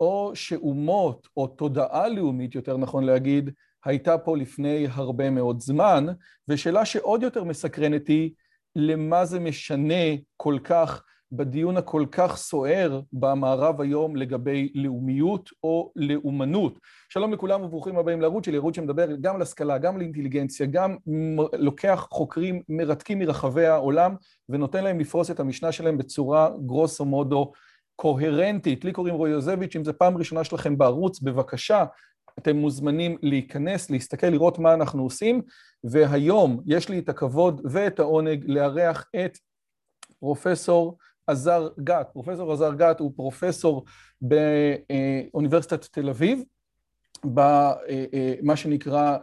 או שאומות או תודעה לאומית, יותר נכון להגיד, הייתה פה לפני הרבה מאוד זמן, ושאלה שעוד יותר מסקרנת היא, למה זה משנה כל כך בדיון הכל כך סוער במערב היום לגבי לאומיות או לאומנות. שלום לכולם וברוכים הבאים לערוץ שלי, ערוץ שמדבר גם על השכלה, גם על אינטליגנציה, גם לוקח חוקרים מרתקים מרחבי העולם ונותן להם לפרוס את המשנה שלהם בצורה גרוסו מודו קוהרנטית. לי קוראים רועי יוזביץ', אם זו פעם ראשונה שלכם בערוץ, בבקשה, אתם מוזמנים להיכנס, להסתכל, לראות מה אנחנו עושים, והיום יש לי את הכבוד ואת העונג לארח את פרופסור עזר גת. פרופסור עזר גת הוא פרופסור באוניברסיטת תל אביב, במה שנקרא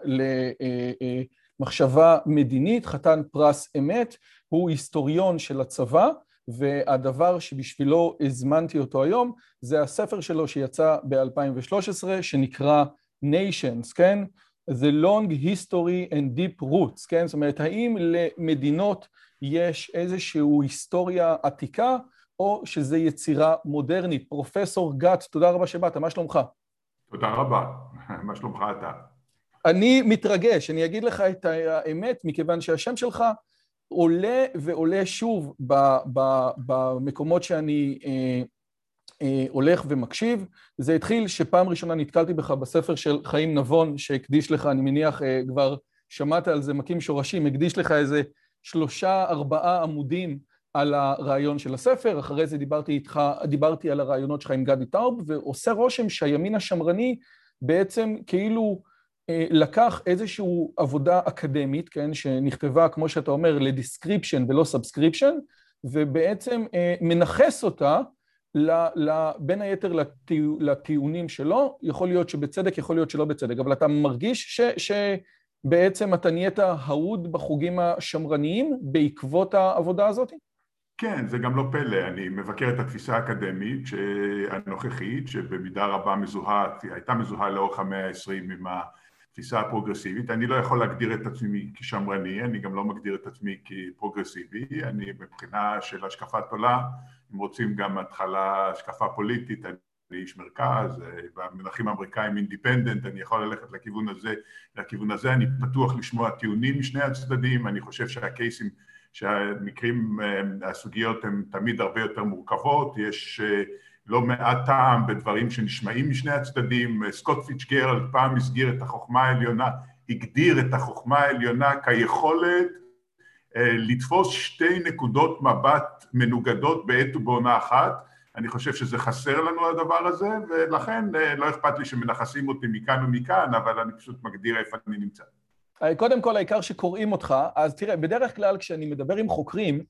למחשבה מדינית, חתן פרס אמת, הוא היסטוריון של הצבא, והדבר שבשבילו הזמנתי אותו היום זה הספר שלו שיצא ב-2013 שנקרא Nations, כן? The Long History and Deep Roots, כן? זאת אומרת, האם למדינות יש איזושהי היסטוריה עתיקה או שזה יצירה מודרנית? פרופסור גת, תודה רבה שבאת, מה שלומך? תודה רבה, מה שלומך אתה? אני מתרגש, אני אגיד לך את האמת, מכיוון שהשם שלך עולה ועולה שוב במקומות שאני אה, אה, הולך ומקשיב. זה התחיל שפעם ראשונה נתקלתי בך בספר של חיים נבון, שהקדיש לך, אני מניח אה, כבר שמעת על זה, מכים שורשים, הקדיש לך איזה שלושה, ארבעה עמודים על הרעיון של הספר, אחרי זה דיברתי איתך, דיברתי על הרעיונות שלך עם גדי טאוב, ועושה רושם שהימין השמרני בעצם כאילו לקח איזושהי עבודה אקדמית, כן, שנכתבה, כמו שאתה אומר, ל description ולא prescription, ובעצם אה, מנכס אותה בין היתר לטיעונים שלו, יכול להיות שבצדק, יכול להיות שלא בצדק, אבל אתה מרגיש ש, שבעצם אתה נהיית אהוד בחוגים השמרניים בעקבות העבודה הזאת? כן, זה גם לא פלא, אני מבקר את התפיסה האקדמית הנוכחית, שבמידה רבה מזוהה, הייתה מזוהה לאורך המאה העשרים עם התפיסה הפרוגרסיבית. אני לא יכול להגדיר את עצמי כשמרני, אני גם לא מגדיר את עצמי כפרוגרסיבי, אני מבחינה של השקפת עולם אם רוצים גם התחלה השקפה פוליטית, אני איש מרכז, במונחים האמריקאים independent, אני יכול ללכת לכיוון הזה, לכיוון הזה, אני פתוח לשמוע טיעונים משני הצדדים, אני חושב שה case ים, שהמקרים, הסוגיות הן תמיד הרבה יותר מורכבות, יש לא מעט טעם בדברים שנשמעים משני הצדדים, סקוט פיצ'גרלד פעם הסגיר את החוכמה העליונה, הגדיר את החוכמה העליונה כיכולת לתפוס שתי נקודות מבט מנוגדות בעת ובעונה אחת, אני חושב שזה חסר לנו הדבר הזה, ולכן לא אכפת לי שמנכסים אותי מכאן ומכאן, אבל אני פשוט מגדיר איפה אני נמצא. קודם כל, העיקר שקוראים אותך, אז תראה, בדרך כלל כשאני מדבר עם חוקרים,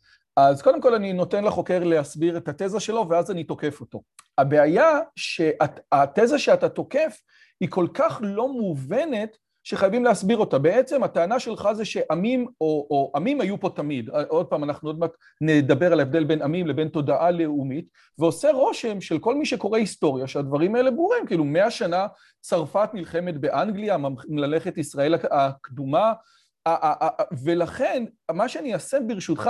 אז קודם כל אני נותן לחוקר להסביר את התזה שלו, ואז אני תוקף אותו. הבעיה שהתזה שאתה תוקף היא כל כך לא מובנת, שחייבים להסביר אותה. בעצם הטענה שלך זה שעמים, או, או עמים היו פה תמיד. עוד פעם, אנחנו עוד מעט נדבר על ההבדל בין עמים לבין תודעה לאומית, ועושה רושם של כל מי שקורא היסטוריה שהדברים האלה ברורים. כאילו, מאה שנה צרפת נלחמת באנגליה, ממלכת ישראל הקדומה, ולכן, מה שאני אעשה ברשותך,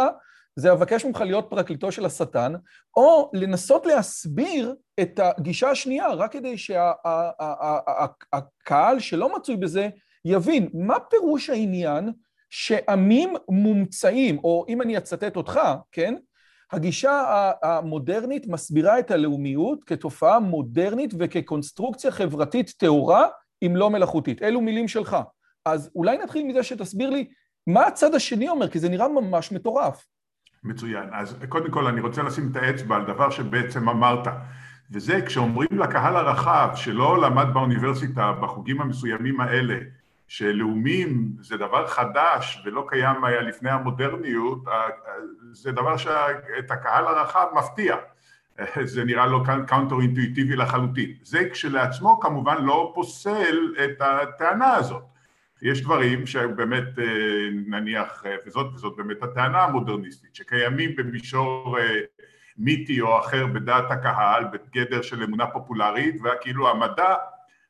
זה אבקש ממך להיות פרקליטו של השטן, או לנסות להסביר את הגישה השנייה, רק כדי שהקהל שלא מצוי בזה יבין מה פירוש העניין שעמים מומצאים, או אם אני אצטט אותך, כן? הגישה המודרנית מסבירה את הלאומיות כתופעה מודרנית וכקונסטרוקציה חברתית טהורה, אם לא מלאכותית. אלו מילים שלך. אז אולי נתחיל מזה שתסביר לי מה הצד השני אומר, כי זה נראה ממש מטורף. מצוין. אז קודם כל אני רוצה לשים את האצבע על דבר שבעצם אמרת, וזה כשאומרים לקהל הרחב שלא למד באוניברסיטה בחוגים המסוימים האלה, שלאומים זה דבר חדש ולא קיים היה לפני המודרניות, זה דבר שאת הקהל הרחב מפתיע. זה נראה לו counter אינטואיטיבי לחלוטין. זה כשלעצמו כמובן לא פוסל את הטענה הזאת. יש דברים שבאמת אה, נניח, אה, וזאת, וזאת באמת הטענה המודרניסטית, שקיימים במישור אה, מיתי או אחר בדעת הקהל, בגדר של אמונה פופולרית, וכאילו המדע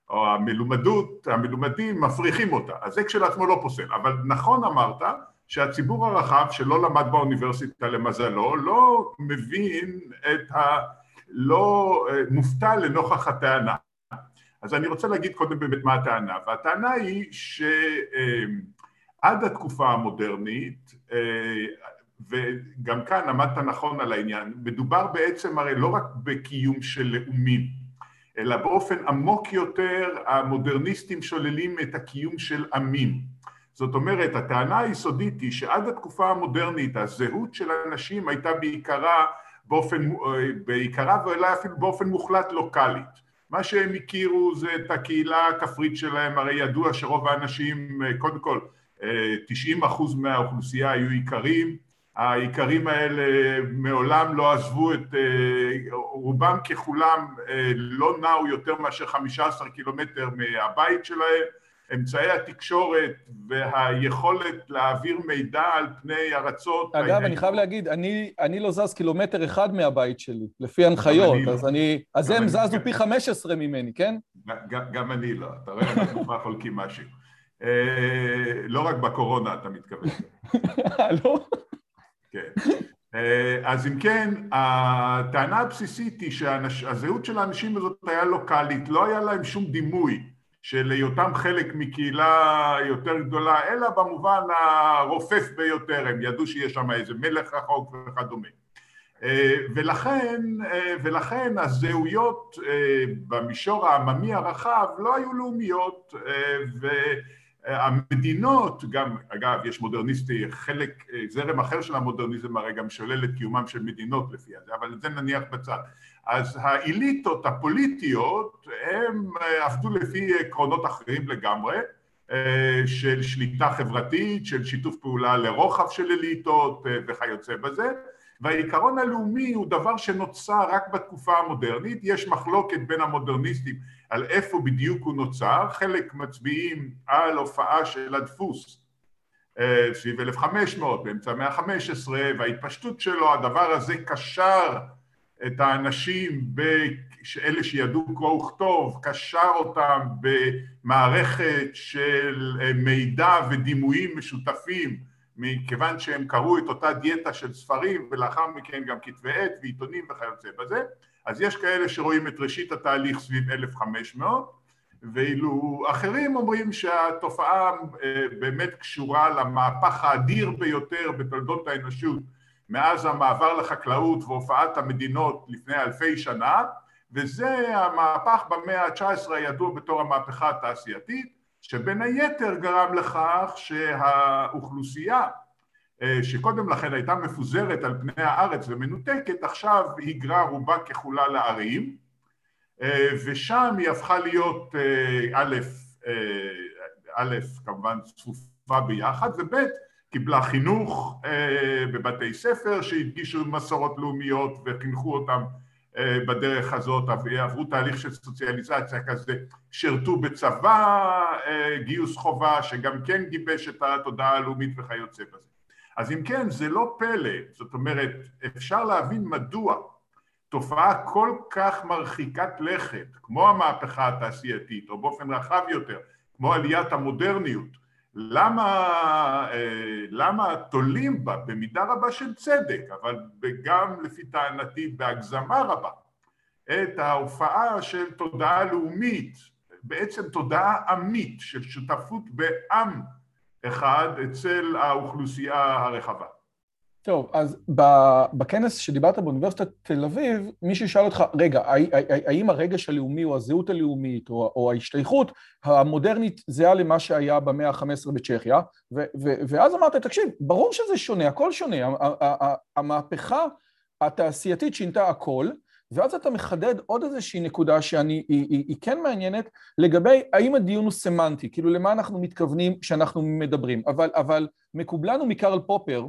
או המלומדות, המלומדים מפריחים אותה, אז זה כשלעצמו לא פוסל, אבל נכון אמרת שהציבור הרחב שלא למד באוניברסיטה למזלו לא מבין את ה... לא מופתע לנוכח הטענה אז אני רוצה להגיד קודם באמת מה הטענה, והטענה היא שעד התקופה המודרנית, וגם כאן עמדת נכון על העניין, מדובר בעצם הרי לא רק בקיום של לאומים, אלא באופן עמוק יותר המודרניסטים שוללים את הקיום של עמים. זאת אומרת, הטענה היסודית היא שעד התקופה המודרנית הזהות של אנשים הייתה בעיקרה באופן, בעיקרה ואולי אפילו באופן מוחלט לוקאלית. מה שהם הכירו זה את הקהילה הכפרית שלהם, הרי ידוע שרוב האנשים, קודם כל 90 אחוז מהאוכלוסייה היו איכרים, האיכרים האלה מעולם לא עזבו את, רובם ככולם לא נעו יותר מאשר 15 קילומטר מהבית שלהם אמצעי התקשורת והיכולת להעביר מידע על פני ארצות... אגב, אני חייב להגיד, אני, אני לא זז קילומטר אחד מהבית שלי, לפי הנחיות, אז, לא. אני, אז הם זזו פי 15 ממני, כן? גם, גם אני לא, אתה רואה, אנחנו כבר חולקים משהו. אה, לא רק בקורונה אתה מתכוון. לא? כן. אה, אז אם כן, הטענה הבסיסית היא שהזהות של האנשים הזאת היה לוקאלית, לא היה להם שום דימוי. של היותם חלק מקהילה יותר גדולה, אלא במובן הרופף ביותר, הם ידעו שיש שם איזה מלך רחוק וכדומה. אה, ולכן, אה, ולכן הזהויות אה, במישור העממי הרחב לא היו לאומיות והמדינות, גם אגב יש מודרניסטי, חלק, זרם אחר של המודרניזם הרי גם שולל את קיומם של מדינות לפי זה, אבל את זה נניח בצד. אז האליטות הפוליטיות הם אה, עבדו לפי עקרונות אחרים לגמרי אה, של שליטה חברתית, של שיתוף פעולה לרוחב של אליטות אה, וכיוצא בזה. והעיקרון הלאומי הוא דבר שנוצר רק בתקופה המודרנית, יש מחלוקת בין המודרניסטים על איפה בדיוק הוא נוצר, חלק מצביעים על הופעה של הדפוס סביב 1500 באמצע המאה ה-15 וההתפשטות שלו, הדבר הזה קשר את האנשים, אלה שידעו קרוא וכתוב, קשר אותם במערכת של אה, מידע ודימויים משותפים מכיוון שהם קראו את אותה דיאטה של ספרים ולאחר מכן גם כתבי עת ועיתונים וכיוצא בזה אז יש כאלה שרואים את ראשית התהליך סביב 1500 ואילו אחרים אומרים שהתופעה אה, באמת קשורה למהפך האדיר ביותר בתולדות האנושות מאז המעבר לחקלאות והופעת המדינות לפני אלפי שנה וזה המהפך במאה ה-19 הידוע בתור המהפכה התעשייתית שבין היתר גרם לכך שהאוכלוסייה אה, שקודם לכן הייתה מפוזרת על פני הארץ ומנותקת עכשיו היגרה רובה ככולה לערים אה, ושם היא הפכה להיות אה, א', א', כמובן צפופה ביחד וב' קיבלה חינוך אה, בבתי ספר שהדגישו מסורות לאומיות וחינכו אותם אה, בדרך הזאת, עברו תהליך של סוציאליזציה כזה, שירתו בצבא, אה, גיוס חובה שגם כן גיבש את התודעה הלאומית וכיוצא בזה. אז אם כן, זה לא פלא, זאת אומרת, אפשר להבין מדוע תופעה כל כך מרחיקת לכת, כמו המהפכה התעשייתית, או באופן רחב יותר, כמו עליית המודרניות, למה, אה, למה תולים בה במידה רבה של צדק, אבל גם לפי טענתי בהגזמה רבה, את ההופעה של תודעה לאומית, בעצם תודעה עמית של שותפות בעם אחד אצל האוכלוסייה הרחבה. טוב, אז בכנס שדיברת באוניברסיטת תל אביב, מישהו שאל אותך, רגע, האם הרגש הלאומי או הזהות הלאומית או ההשתייכות המודרנית זהה למה שהיה במאה ה-15 בצ'כיה? ואז אמרת, תקשיב, ברור שזה שונה, הכל שונה, המהפכה התעשייתית שינתה הכל, ואז אתה מחדד עוד איזושהי נקודה שהיא כן מעניינת לגבי האם הדיון הוא סמנטי, כאילו למה אנחנו מתכוונים כשאנחנו מדברים, אבל מקובלנו מקרל פופר,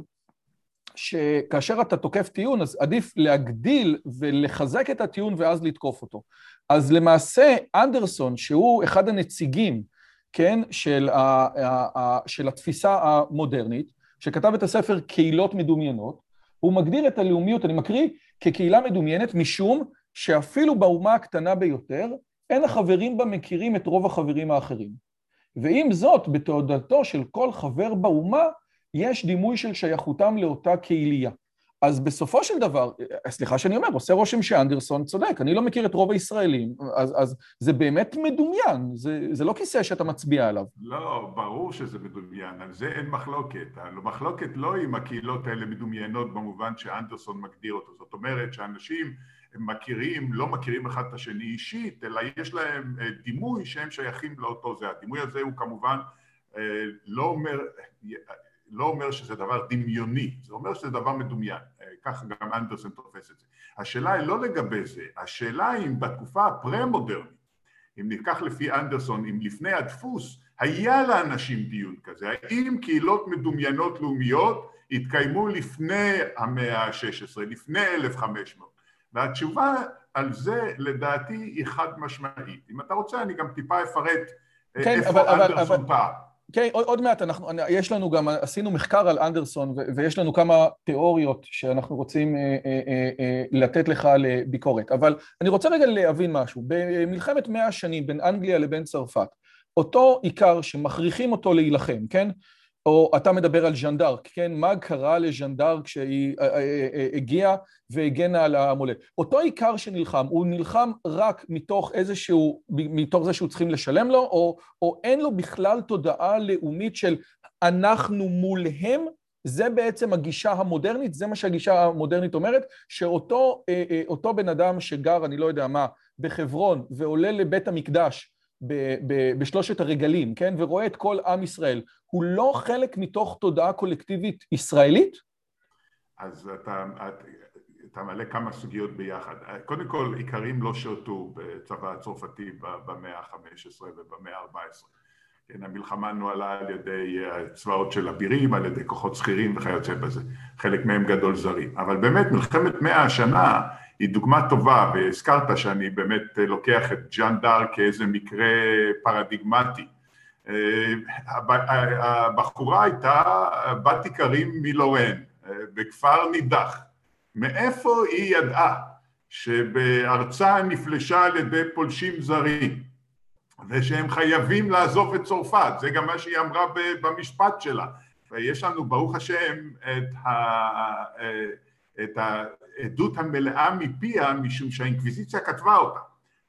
שכאשר אתה תוקף טיעון, אז עדיף להגדיל ולחזק את הטיעון ואז לתקוף אותו. אז למעשה, אנדרסון, שהוא אחד הנציגים, כן, של, ה, ה, ה, של התפיסה המודרנית, שכתב את הספר קהילות מדומיינות, הוא מגדיר את הלאומיות, אני מקריא, כקהילה מדומיינת, משום שאפילו באומה הקטנה ביותר, אין החברים בה מכירים את רוב החברים האחרים. ועם זאת, בתעודתו של כל חבר באומה, יש דימוי של שייכותם לאותה קהילייה. אז בסופו של דבר, סליחה שאני אומר, עושה רושם שאנדרסון צודק, אני לא מכיר את רוב הישראלים, אז, אז זה באמת מדומיין, זה, זה לא כיסא שאתה מצביע עליו. לא, ברור שזה מדומיין, על זה אין מחלוקת. המחלוקת לא אם הקהילות האלה מדומיינות במובן שאנדרסון מגדיר אותו, זאת אומרת שאנשים מכירים, לא מכירים אחד את השני אישית, אלא יש להם אה, דימוי שהם שייכים לאותו זה. הדימוי הזה הוא כמובן אה, לא אומר... לא אומר שזה דבר דמיוני, זה אומר שזה דבר מדומיין, אה, ככה גם אנדרסון תופס את זה. השאלה היא לא לגבי זה, השאלה היא אם בתקופה הפרה-מודרנית, אם ניקח לפי אנדרסון, אם לפני הדפוס, היה לאנשים דיון כזה, האם קהילות מדומיינות לאומיות התקיימו לפני המאה ה-16, לפני 1500, והתשובה על זה לדעתי היא חד משמעית. אם אתה רוצה אני גם טיפה אפרט אה, כן, איפה אבל, אנדרסון כן, עוד, עוד מעט, אנחנו, יש לנו גם, עשינו מחקר על אנדרסון ו, ויש לנו כמה תיאוריות שאנחנו רוצים אה, אה, אה, אה, לתת לך לביקורת, אבל אני רוצה רגע להבין משהו. במלחמת מאה השנים בין אנגליה לבין צרפת, אותו עיקר שמכריחים אותו להילחם, כן? או אתה מדבר על ז'אן דארק, כן? מה קרה לז'אן דארק כשהיא אה, אה, אה, הגיעה והגנה על המולדת? אותו עיקר שנלחם, הוא נלחם רק מתוך איזשהו, מתוך זה שהוא צריכים לשלם לו, או, או אין לו בכלל תודעה לאומית של אנחנו מולהם? זה בעצם הגישה המודרנית, זה מה שהגישה המודרנית אומרת, שאותו בן אדם שגר, אני לא יודע מה, בחברון ועולה לבית המקדש ב, ב, בשלושת הרגלים, כן? ורואה את כל עם ישראל, הוא לא חלק מתוך תודעה קולקטיבית ישראלית? אז אתה, אתה מעלה כמה סוגיות ביחד. קודם כל, איכרים לא שירתו בצבא הצרפתי במאה ה-15 ובמאה ה-14. כן, המלחמה נוהלה על ידי צבאות של אבירים, על ידי כוחות שכירים וכיוצא בזה. חלק מהם גדול זרים. אבל באמת מלחמת מאה השנה היא דוגמה טובה, והזכרת שאני באמת לוקח את ג'אן דאר כאיזה מקרה פרדיגמטי. הבחורה הייתה בת איכרים מלורן, בכפר נידח. מאיפה היא ידעה שבארצה נפלשה על ידי פולשים זרים ושהם חייבים לעזוב את צרפת, זה גם מה שהיא אמרה במשפט שלה. ויש לנו ברוך השם את, ה... את העדות המלאה מפיה משום שהאינקוויזיציה כתבה אותה.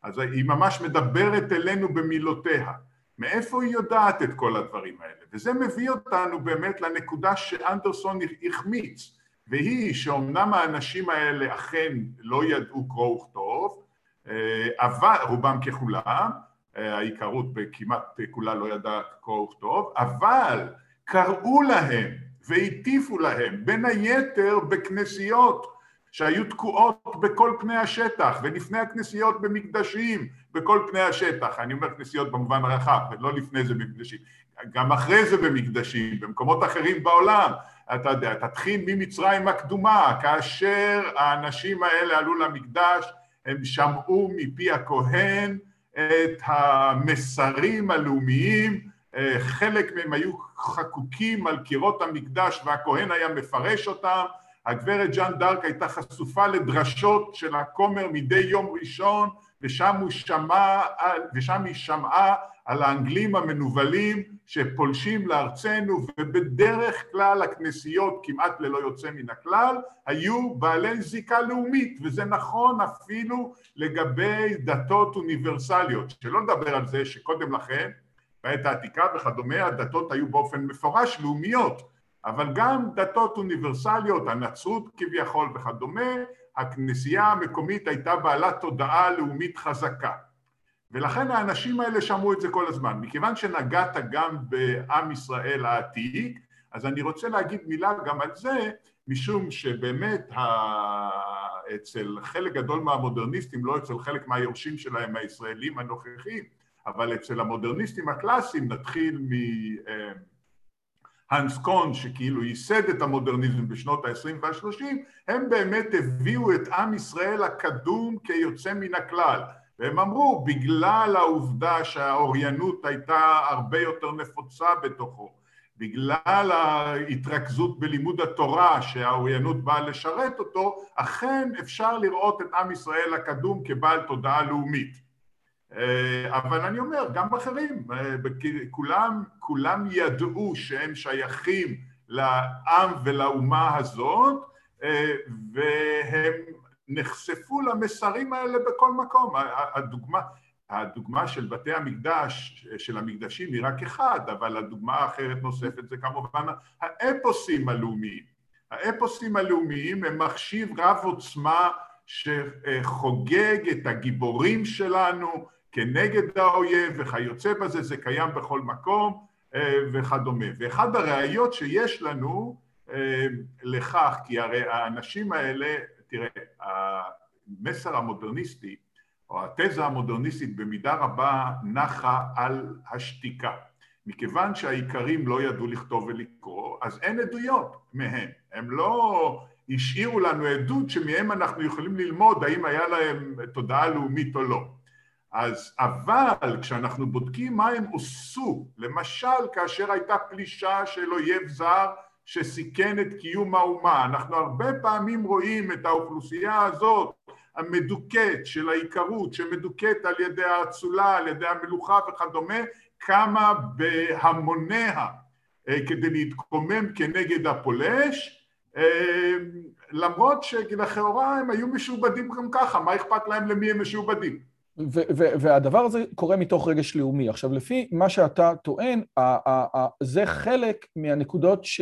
אז היא ממש מדברת אלינו במילותיה. מאיפה היא יודעת את כל הדברים האלה? וזה מביא אותנו באמת לנקודה שאנדרסון החמיץ, והיא שאומנם האנשים האלה אכן לא ידעו קרוא וכתוב, אה, אבל, רובם ככולם, העיקרות כמעט כולה לא ידעה קרוא וכתוב, אבל קראו להם והטיפו להם, בין היתר בכנסיות שהיו תקועות בכל פני השטח, ולפני הכנסיות במקדשים, בכל פני השטח. אני אומר כנסיות במובן הרחב, ולא לפני זה במקדשים. גם אחרי זה במקדשים, במקומות אחרים בעולם. אתה יודע, תתחיל ממצרים הקדומה, כאשר האנשים האלה עלו למקדש, הם שמעו מפי הכהן את המסרים הלאומיים, חלק מהם היו חקוקים על קירות המקדש והכהן היה מפרש אותם, הגברת ג'אן דארק הייתה חשופה לדרשות של הכומר מדי יום ראשון ושם, שמע, ושם היא שמעה על האנגלים המנוולים שפולשים לארצנו ובדרך כלל הכנסיות כמעט ללא יוצא מן הכלל היו בעלי זיקה לאומית וזה נכון אפילו לגבי דתות אוניברסליות. שלא לדבר על זה שקודם לכן בעת העתיקה וכדומה הדתות היו באופן מפורש לאומיות אבל גם דתות אוניברסליות, הנצרות כביכול וכדומה, הכנסייה המקומית הייתה בעלת תודעה לאומית חזקה. ולכן האנשים האלה שמעו את זה כל הזמן. מכיוון שנגעת גם בעם ישראל העתיק, אז אני רוצה להגיד מילה גם על זה, משום שבאמת אצל חלק גדול מהמודרניסטים, לא אצל חלק מהיורשים שלהם הישראלים הנוכחים, אבל אצל המודרניסטים הקלאסיים נתחיל מהנס קון שכאילו ייסד את המודרניזם בשנות ה-20 וה-30, הם באמת הביאו את עם ישראל הקדום כיוצא מן הכלל. והם אמרו, בגלל העובדה שהאוריינות הייתה הרבה יותר נפוצה בתוכו, בגלל ההתרכזות בלימוד התורה שהאוריינות באה לשרת אותו, אכן אפשר לראות את עם ישראל הקדום כבעל תודעה לאומית. אה, אבל אני אומר, גם אחרים, אה, כולם, כולם ידעו שהם שייכים לעם ולאומה הזאת, אה, והם נחשפו למסרים האלה בכל מקום. הדוגמה, הדוגמה של בתי המקדש, של המקדשים היא רק אחד, אבל הדוגמה האחרת נוספת זה כמובן האפוסים הלאומיים. האפוסים הלאומיים הם מחשיב רב עוצמה שחוגג את הגיבורים שלנו כנגד האויב וכיוצא בזה, זה קיים בכל מקום אה, וכדומה. ואחד הראיות שיש לנו אה, לכך, כי הרי האנשים האלה, תראה, המסר המודרניסטי או התזה המודרניסטית במידה רבה נחה על השתיקה. מכיוון שהאיכרים לא ידעו לכתוב ולקרוא, אז אין עדויות מהם. הם לא השאירו לנו עדות שמהם אנחנו יכולים ללמוד האם היה להם תודעה לאומית או לא. אז אבל כשאנחנו בודקים מה הם עשו, למשל כאשר הייתה פלישה של אויב זר שסיכן את קיום האומה, אנחנו הרבה פעמים רואים את האוכלוסייה הזאת המדוכאת של העיקרות שמדוכאת על ידי האצולה, על ידי המלוכה וכדומה, קמה בהמוניה אה, כדי להתקומם כנגד הפולש, אה, למרות שלכאורה הם היו משועבדים גם ככה, מה אכפת להם למי הם משועבדים? והדבר הזה קורה מתוך רגש לאומי. עכשיו, לפי מה שאתה טוען, זה חלק מהנקודות ש...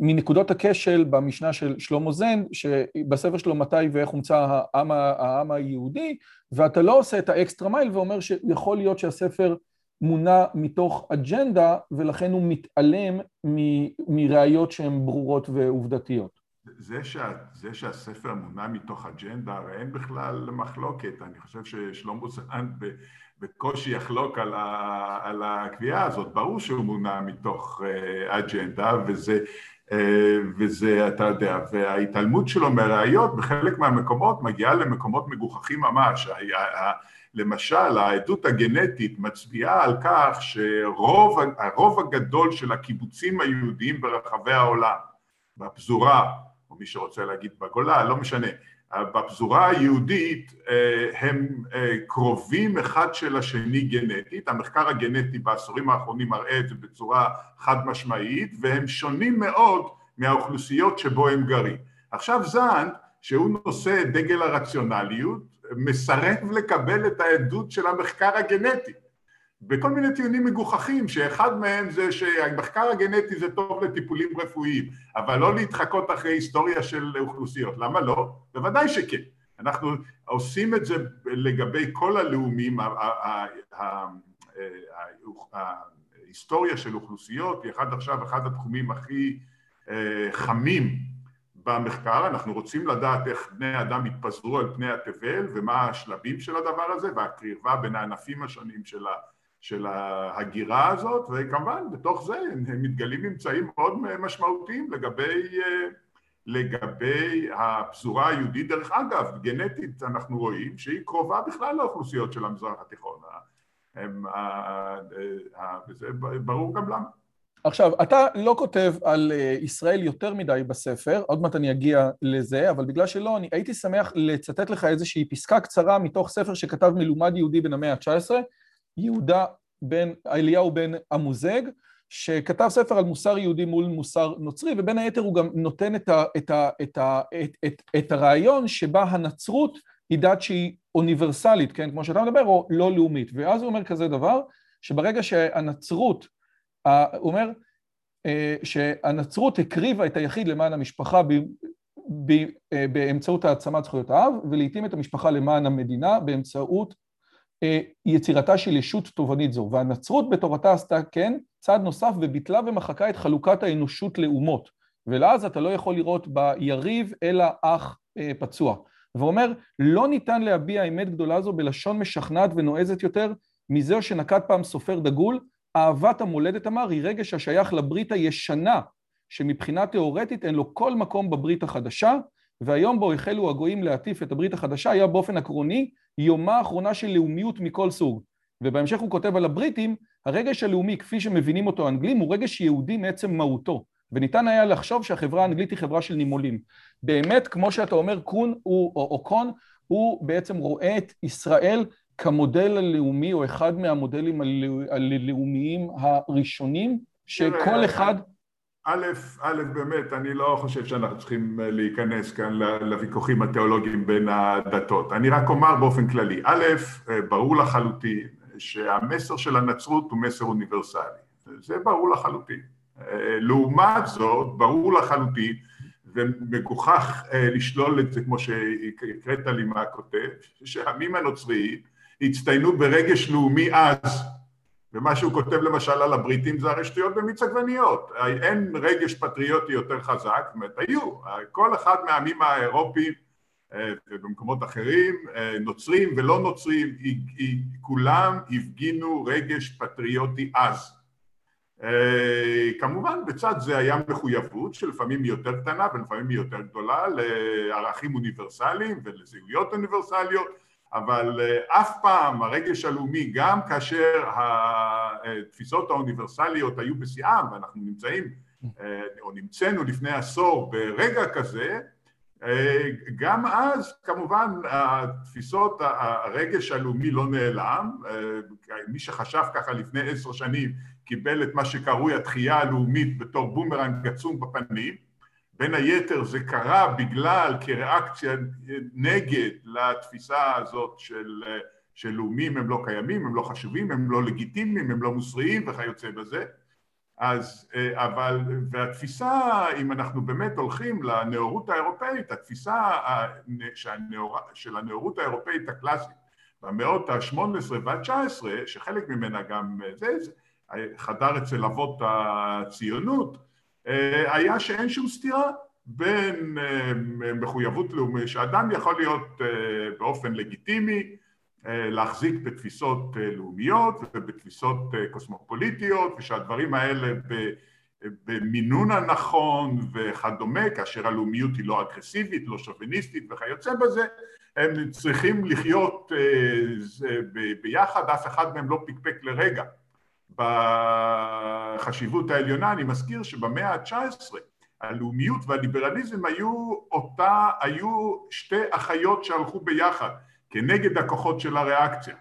מנקודות הכשל במשנה של שלמה זן, שבספר שלו מתי ואיך הומצא העם, העם היהודי, ואתה לא עושה את האקסטרה מייל ואומר שיכול להיות שהספר מונע מתוך אג'נדה, ולכן הוא מתעלם מראיות שהן ברורות ועובדתיות. זה, שה, זה שהספר מונע מתוך אג'נדה, הרי אין בכלל מחלוקת. אני חושב ששלמה זן בקושי יחלוק על, ה, על הקביעה הזאת. ברור שהוא מונע מתוך uh, אג'נדה, וזה, uh, וזה, אתה יודע, וההתעלמות שלו מהראיות בחלק מהמקומות מגיעה למקומות מגוחכים ממש. למשל, העדות הגנטית מצביעה על כך שרוב הגדול של הקיבוצים היהודיים ברחבי העולם, בפזורה, או מי שרוצה להגיד בגולה, לא משנה, בפזורה היהודית אה, הם אה, קרובים אחד של השני גנטית, המחקר הגנטי בעשורים האחרונים מראה את זה בצורה חד משמעית, והם שונים מאוד מהאוכלוסיות שבו הם גרים. עכשיו זנד, שהוא נושא דגל הרציונליות, מסרב לקבל את העדות של המחקר הגנטי. בכל מיני טיעונים מגוחכים, שאחד מהם זה שהמחקר הגנטי זה טוב לטיפולים רפואיים, אבל לא להתחקות אחרי היסטוריה של אוכלוסיות. למה לא? בוודאי שכן. אנחנו עושים את זה לגבי כל הלאומים, ההיסטוריה של אוכלוסיות היא אחד עכשיו אחד התחומים הכי אה, חמים במחקר, אנחנו רוצים לדעת איך בני אדם התפזרו על פני התבל ומה השלבים של הדבר הזה והקרבה בין הענפים השונים של ה... של ההגירה הזאת, וכמובן בתוך זה מתגלים ממצאים מאוד משמעותיים לגבי, לגבי הפזורה היהודית. דרך אגב, גנטית אנחנו רואים שהיא קרובה בכלל לאוכלוסיות של המזרח התיכון, הם, וזה ברור גם למה. עכשיו, אתה לא כותב על אה, ישראל יותר מדי בספר, עוד מעט אני אגיע לזה, אבל בגלל שלא, אני הייתי שמח לצטט לך איזושהי פסקה קצרה מתוך ספר שכתב מלומד יהודי בן המאה ה-19, יהודה בן, אליהו בן אמוזג, שכתב ספר על מוסר יהודי מול מוסר נוצרי, ובין היתר הוא גם נותן את, ה, את, ה, את, ה, את, את, את הרעיון שבה הנצרות היא דת שהיא אוניברסלית, כן, כמו שאתה מדבר, או לא לאומית. ואז הוא אומר כזה דבר, שברגע שהנצרות, הוא אומר, שהנצרות הקריבה את היחיד למען המשפחה באמצעות העצמת זכויות האב, ולעיתים את המשפחה למען המדינה באמצעות יצירתה של ישות תובענית זו. והנצרות בתורתה עשתה כן צעד נוסף וביטלה ומחקה את חלוקת האנושות לאומות. ולאז אתה לא יכול לראות ביריב אלא אח פצוע. ואומר, לא ניתן להביע אמת גדולה זו בלשון משכנעת ונועזת יותר מזהו שנקט פעם סופר דגול, אהבת המולדת אמר היא רגש השייך לברית הישנה, שמבחינה תיאורטית אין לו כל מקום בברית החדשה, והיום בו החלו הגויים להטיף את הברית החדשה היה באופן עקרוני יומה האחרונה של לאומיות מכל סוג. ובהמשך הוא כותב על הבריטים, הרגש הלאומי כפי שמבינים אותו האנגלים הוא רגש יהודי מעצם מהותו, וניתן היה לחשוב שהחברה האנגלית היא חברה של נימולים. באמת, כמו שאתה אומר, קון הוא, או, או קון, הוא בעצם רואה את ישראל כמודל הלאומי, או אחד מהמודלים הלאומיים הראשונים, שכל אחד... א', א', באמת, אני לא חושב שאנחנו צריכים להיכנס כאן לוויכוחים התיאולוגיים בין הדתות. אני רק אומר באופן כללי, א', ברור לחלוטין שהמסר של הנצרות הוא מסר אוניברסלי. זה ברור לחלוטין. לעומת זאת, ברור לחלוטין, ומגוחך לשלול את זה כמו שהקראת לי מה כותב, שהעמים הנוצריים הצטיינו ברגש לאומי אז, ומה שהוא כותב למשל על הבריטים זה הרי שטויות במיץ עגבניות, אין רגש פטריוטי יותר חזק, זאת אומרת היו, כל אחד מהעמים האירופיים ובמקומות אחרים, נוצרים ולא נוצרים, כולם הפגינו רגש פטריוטי אז. כמובן בצד זה היה מחויבות שלפעמים היא יותר קטנה ולפעמים היא יותר גדולה לערכים אוניברסליים ולזהויות אוניברסליות אבל אף פעם הרגש הלאומי גם כאשר התפיסות האוניברסליות היו בשיאם ואנחנו נמצאים או נמצאנו לפני עשור ברגע כזה גם אז כמובן התפיסות הרגש הלאומי לא נעלם מי שחשב ככה לפני עשר שנים קיבל את מה שקרוי התחייה הלאומית בתור בומרנג עצום בפנים בין היתר זה קרה בגלל כריאקציה נגד לתפיסה הזאת של, של לאומים הם לא קיימים, הם לא חשובים, הם לא לגיטימיים, הם לא מוסריים וכיוצא בזה. אז אבל והתפיסה אם אנחנו באמת הולכים לנאורות האירופאית התפיסה של הנאורות האירופאית הקלאסית במאות ה-18 וה-19 שחלק ממנה גם זה, חדר אצל אבות הציונות היה שאין שום סתירה בין מחויבות לאומית, שאדם יכול להיות באופן לגיטימי להחזיק בתפיסות לאומיות ובתפיסות קוסמופוליטיות ושהדברים האלה במינון הנכון וכדומה, כאשר הלאומיות היא לא אגרסיבית, לא שוביניסטית וכיוצא בזה, הם צריכים לחיות ביחד, אף אחד מהם לא פקפק לרגע בחשיבות העליונה, אני מזכיר שבמאה ה-19 הלאומיות והליברליזם היו אותה, היו שתי אחיות שהלכו ביחד כנגד הכוחות של הריאקציה.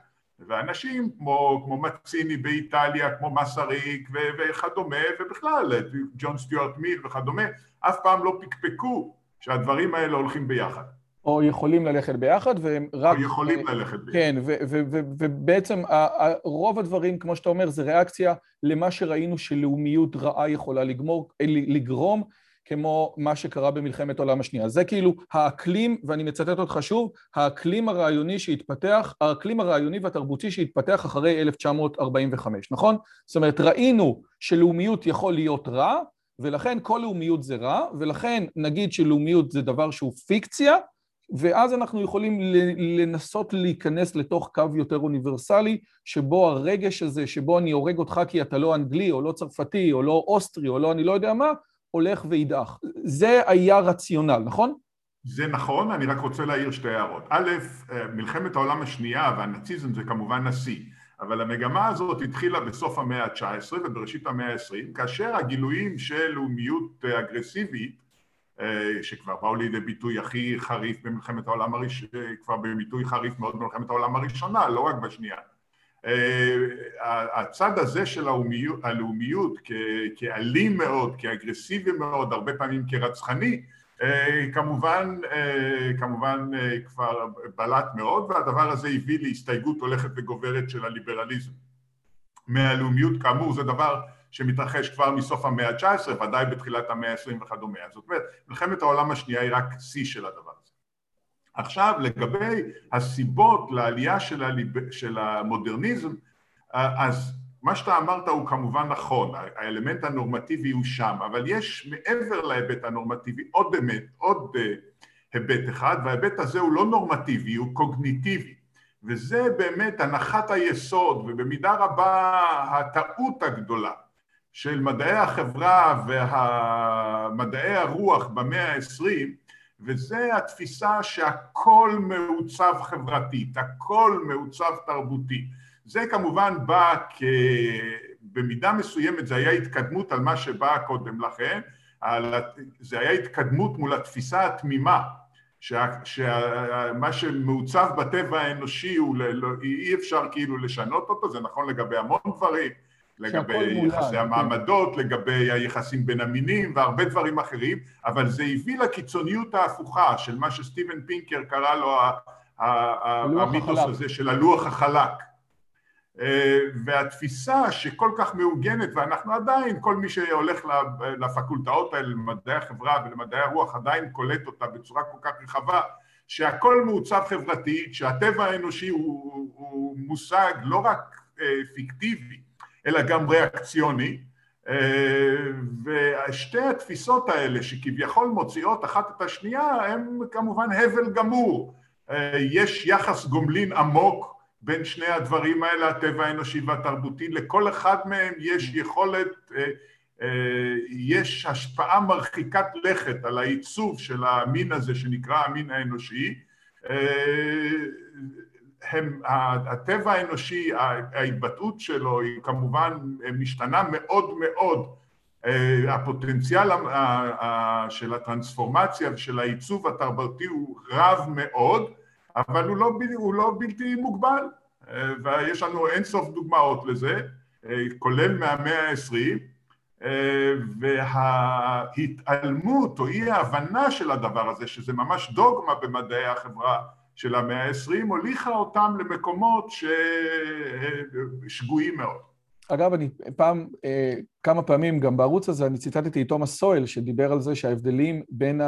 ואנשים כמו, כמו מציני באיטליה, כמו מסריק וכדומה ובכלל ג'ון סטיוארט מיל וכדומה אף פעם לא פקפקו שהדברים האלה הולכים ביחד או יכולים ללכת ביחד, והם רק... או יכולים ללכת ביחד. כן, ובעצם רוב הדברים, כמו שאתה אומר, זה ריאקציה למה שראינו שלאומיות רעה יכולה לגמור, לגרום, כמו מה שקרה במלחמת העולם השנייה. זה כאילו האקלים, ואני מצטט אותך שוב, האקלים הרעיוני שהתפתח, האקלים הרעיוני והתרבותי שהתפתח אחרי 1945, נכון? זאת אומרת, ראינו שלאומיות יכול להיות רע, ולכן כל לאומיות זה רע, ולכן נגיד שלאומיות זה דבר שהוא פיקציה, ואז אנחנו יכולים לנסות להיכנס לתוך קו יותר אוניברסלי, שבו הרגש הזה, שבו אני הורג אותך כי אתה לא אנגלי, או לא צרפתי, או לא אוסטרי, או לא אני לא יודע מה, הולך וידעך. זה היה רציונל, נכון? זה נכון, אני רק רוצה להעיר שתי הערות. א', מלחמת העולם השנייה והנאציזם זה כמובן נשיא, אבל המגמה הזאת התחילה בסוף המאה ה-19 ובראשית המאה ה-20, כאשר הגילויים של לאומיות אגרסיבית שכבר באו לידי ביטוי הכי חריף במלחמת העולם הראשונה, כבר בביטוי חריף מאוד במלחמת העולם הראשונה, לא רק בשנייה. הצד הזה של הלאומיות, הלאומיות כאלים מאוד, כאגרסיבי מאוד, הרבה פעמים כרצחני, כמובן, כמובן כבר בלט מאוד, והדבר הזה הביא להסתייגות הולכת וגוברת של הליברליזם. מהלאומיות, כאמור, זה דבר שמתרחש כבר מסוף המאה ה-19, ודאי בתחילת המאה ה-20 וכדומה. זאת אומרת, מלחמת העולם השנייה היא רק שיא של הדבר הזה. עכשיו, לגבי הסיבות לעלייה של, הליב... של המודרניזם, אז מה שאתה אמרת הוא כמובן נכון, האלמנט הנורמטיבי הוא שם, אבל יש מעבר להיבט הנורמטיבי עוד אמת, עוד אה, היבט אחד, וההיבט הזה הוא לא נורמטיבי, הוא קוגניטיבי, וזה באמת הנחת היסוד ובמידה רבה הטעות הגדולה של מדעי החברה ומדעי הרוח במאה העשרים, וזה התפיסה שהכל מעוצב חברתית, הכל מעוצב תרבותי. זה כמובן בא כ... במידה מסוימת זה היה התקדמות על מה שבא קודם לכן, זה היה התקדמות מול התפיסה התמימה שמה שה... שמעוצב בטבע האנושי הוא. לא- אי אפשר כאילו לשנות אותו, זה נכון לגבי המון דברים, לגבי יחסי כן. המעמדות, לגבי היחסים בין המינים והרבה דברים אחרים, אבל זה הביא לקיצוניות ההפוכה של מה שסטיבן פינקר קרא לו המיתוס הזה של הלוח החלק. אה, והתפיסה שכל כך מעוגנת, ואנחנו עדיין, כל מי שהולך לפקולטאות האלה, למדעי החברה ולמדעי הרוח, עדיין קולט אותה בצורה כל כך רחבה, שהכל מעוצב חברתית, שהטבע האנושי הוא, הוא מושג לא רק אה, פיקטיבי, אלא גם ריאקציוני, אה, ושתי התפיסות האלה שכביכול מוציאות אחת את השנייה, הם כמובן הבל גמור. יש יחס גומלין עמוק בין שני הדברים האלה, הטבע האנושי והתרבותי, לכל אחד מהם יש יכולת, אה, אה, יש השפעה מרחיקת לכת על העיצוב של המין הזה שנקרא המין האנושי. אה, הם, הטבע האנושי, ההתבטאות שלו היא כמובן משתנה מאוד מאוד. הפוטנציאל של הטרנספורמציה ושל העיצוב התרבותי הוא רב מאוד, אבל הוא לא, הוא לא בלתי מוגבל, אה, ויש לנו אינסוף דוגמאות לזה, אה, כולל מהמאה העשרים, אה, וההתעלמות או אי ההבנה של הדבר הזה, שזה ממש דוגמה במדעי החברה של המאה העשרים, הוליכה אותם למקומות שגויים מאוד. אגב, אני פעם, אה, כמה פעמים גם בערוץ הזה, אני ציטטתי את תומאס סואל, שדיבר על זה שההבדלים בין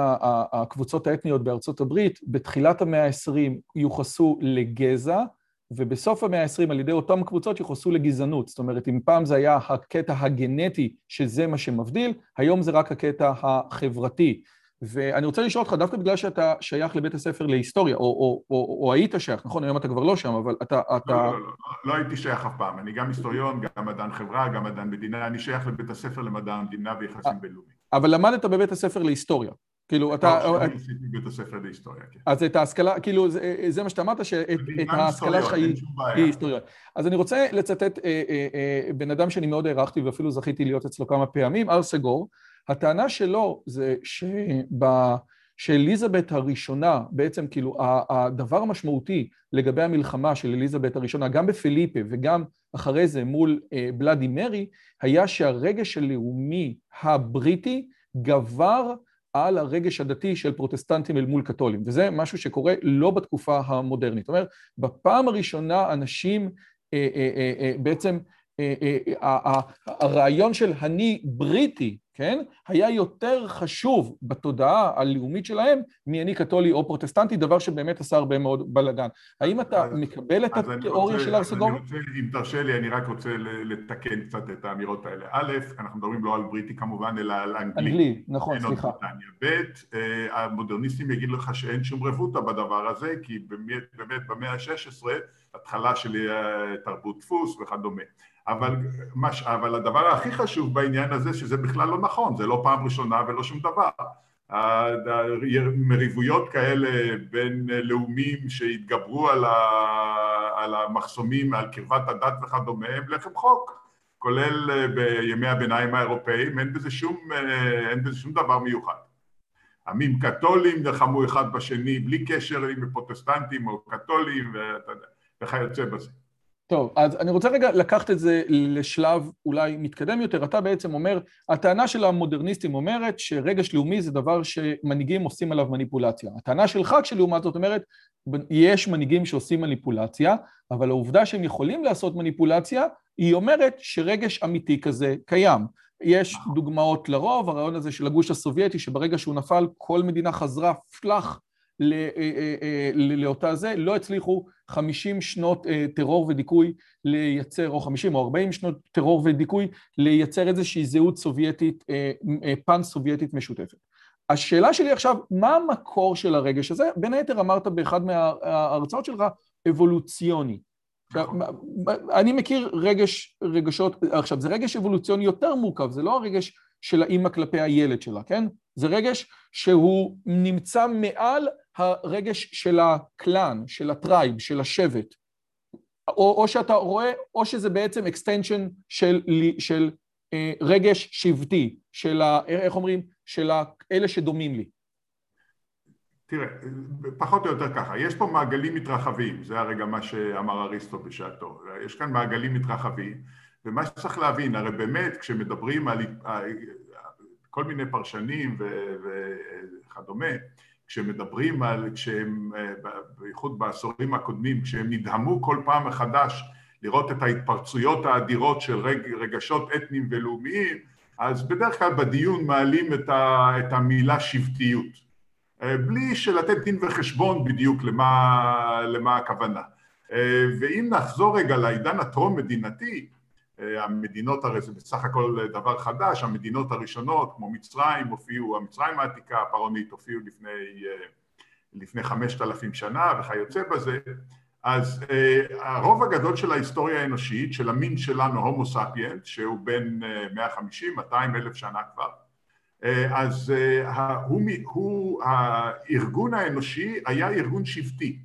הקבוצות האתניות בארצות הברית, בתחילת המאה ה-20 יוחסו לגזע, ובסוף המאה ה-20 על ידי אותן קבוצות יוחסו לגזענות. זאת אומרת, אם פעם זה היה הקטע הגנטי, שזה מה שמבדיל, היום זה רק הקטע החברתי. ואני רוצה לשאול אותך, דווקא בגלל שאתה שייך לבית הספר להיסטוריה, או, או, או, או היית שייך, נכון? היום אתה כבר לא שם, אבל אתה... אתה... לא, לא, לא, לא הייתי שייך אף פעם. אני גם היסטוריון, גם מדען חברה, גם מדען מדינה. אני שייך לבית הספר למדע המדינה ויחסים בינלאומיים. אבל למדת בבית הספר להיסטוריה. כאילו, אתה... לא, אני עשיתי בבית הספר להיסטוריה, כן. אז את ההשכלה, כאילו, זה, זה מה שאתה אמרת, שאת ההשכלה שלך היא היסטוריה. אז אני רוצה לצטט אה, אה, אה, בן אדם שאני מאוד הערכתי ואפילו זכיתי להיות אצלו כמה פעמים, ארסגור, הטענה שלו זה. שאליזבת הראשונה, בעצם כאילו הדבר המשמעותי לגבי המלחמה של אליזבת הראשונה, גם בפיליפה וגם אחרי זה מול אה, בלאדי מרי, היה שהרגש הלאומי הבריטי גבר על הרגש הדתי של פרוטסטנטים אל מול קתולים, וזה משהו שקורה לא בתקופה המודרנית. זאת אומרת, בפעם הראשונה אנשים אה, אה, בעצם, הרעיון של אני בריטי כן? היה יותר חשוב בתודעה הלאומית שלהם מאני קתולי או פרוטסטנטי, דבר שבאמת עשה הרבה מאוד בלאגן. האם אתה אז, מקבל את התיאוריה של הרסגור? אם תרשה לי, אני רק רוצה לתקן קצת את האמירות האלה. א', אנחנו מדברים לא על בריטי כמובן, אלא על אנגלי. אנגלי, נכון, סליחה. ב', אה, המודרניסטים יגידו לך שאין שום רבותא בדבר הזה, כי באמת, באמת במאה ה-16, התחלה של אה, תרבות דפוס וכדומה. אבל, מש, אבל הדבר הכי חשוב בעניין הזה שזה בכלל לא נכון, זה לא פעם ראשונה ולא שום דבר. מריבויות כאלה בין לאומים שהתגברו על, ה, על המחסומים, על קרבת הדת וכדומה, הם לחם חוק, כולל בימי הביניים האירופאיים, אין בזה שום, אין בזה שום דבר מיוחד. עמים קתולים נלחמו אחד בשני בלי קשר אם הם פרוטסטנטים או קתולים וכיוצא בזה. טוב, אז אני רוצה רגע לקחת את זה לשלב אולי מתקדם יותר. אתה בעצם אומר, הטענה של המודרניסטים אומרת שרגש לאומי זה דבר שמנהיגים עושים עליו מניפולציה. הטענה שלך כשלעומת זאת אומרת, יש מנהיגים שעושים מניפולציה, אבל העובדה שהם יכולים לעשות מניפולציה, היא אומרת שרגש אמיתי כזה קיים. יש דוגמאות לרוב, הרעיון הזה של הגוש הסובייטי, שברגע שהוא נפל, כל מדינה חזרה אה, לאותה זה, לא הצליחו 50 שנות טרור ודיכוי לייצר, או 50 או 40 שנות טרור ודיכוי, לייצר איזושהי זהות סובייטית, פן-סובייטית משותפת. השאלה שלי עכשיו, מה המקור של הרגש הזה? בין היתר אמרת באחד מההרצאות שלך, אבולוציוני. עכשיו, אני מכיר רגש, רגשות, עכשיו זה רגש אבולוציוני יותר מורכב, זה לא הרגש של האימא כלפי הילד שלה, כן? זה רגש שהוא נמצא מעל הרגש של הקלאן, של ה tribe, של השבט. או, או שאתה רואה, או שזה בעצם extension של, של אה, רגש שבטי, של ה... איך אומרים? של אלה שדומים לי. תראה, פחות או יותר ככה, יש פה מעגלים מתרחבים, זה הרגע מה שאמר אריסטו בשעתו, יש כאן מעגלים מתרחבים, ומה שצריך להבין, הרי באמת כשמדברים על כל מיני פרשנים וכדומה, כשמדברים על, כשהם, בייחוד בעשורים הקודמים, כשהם נדהמו כל פעם מחדש לראות את ההתפרצויות האדירות של רג, רגשות אתניים ולאומיים, אז בדרך כלל בדיון מעלים את, ה, את המילה שבטיות, בלי שלתת דין וחשבון בדיוק למה, למה הכוונה. ואם נחזור רגע לעידן הטרום-מדינתי, המדינות הרי זה בסך הכל דבר חדש, המדינות הראשונות כמו מצרים הופיעו, המצרים העתיקה הפרעונית הופיעו לפני, לפני חמשת אלפים שנה וכיוצא בזה, אז הרוב הגדול של ההיסטוריה האנושית, של המין שלנו, הומו ספיאנט, שהוא בין 150, 200 אלף שנה כבר, אז הוא, הוא, הארגון האנושי היה ארגון שבטי,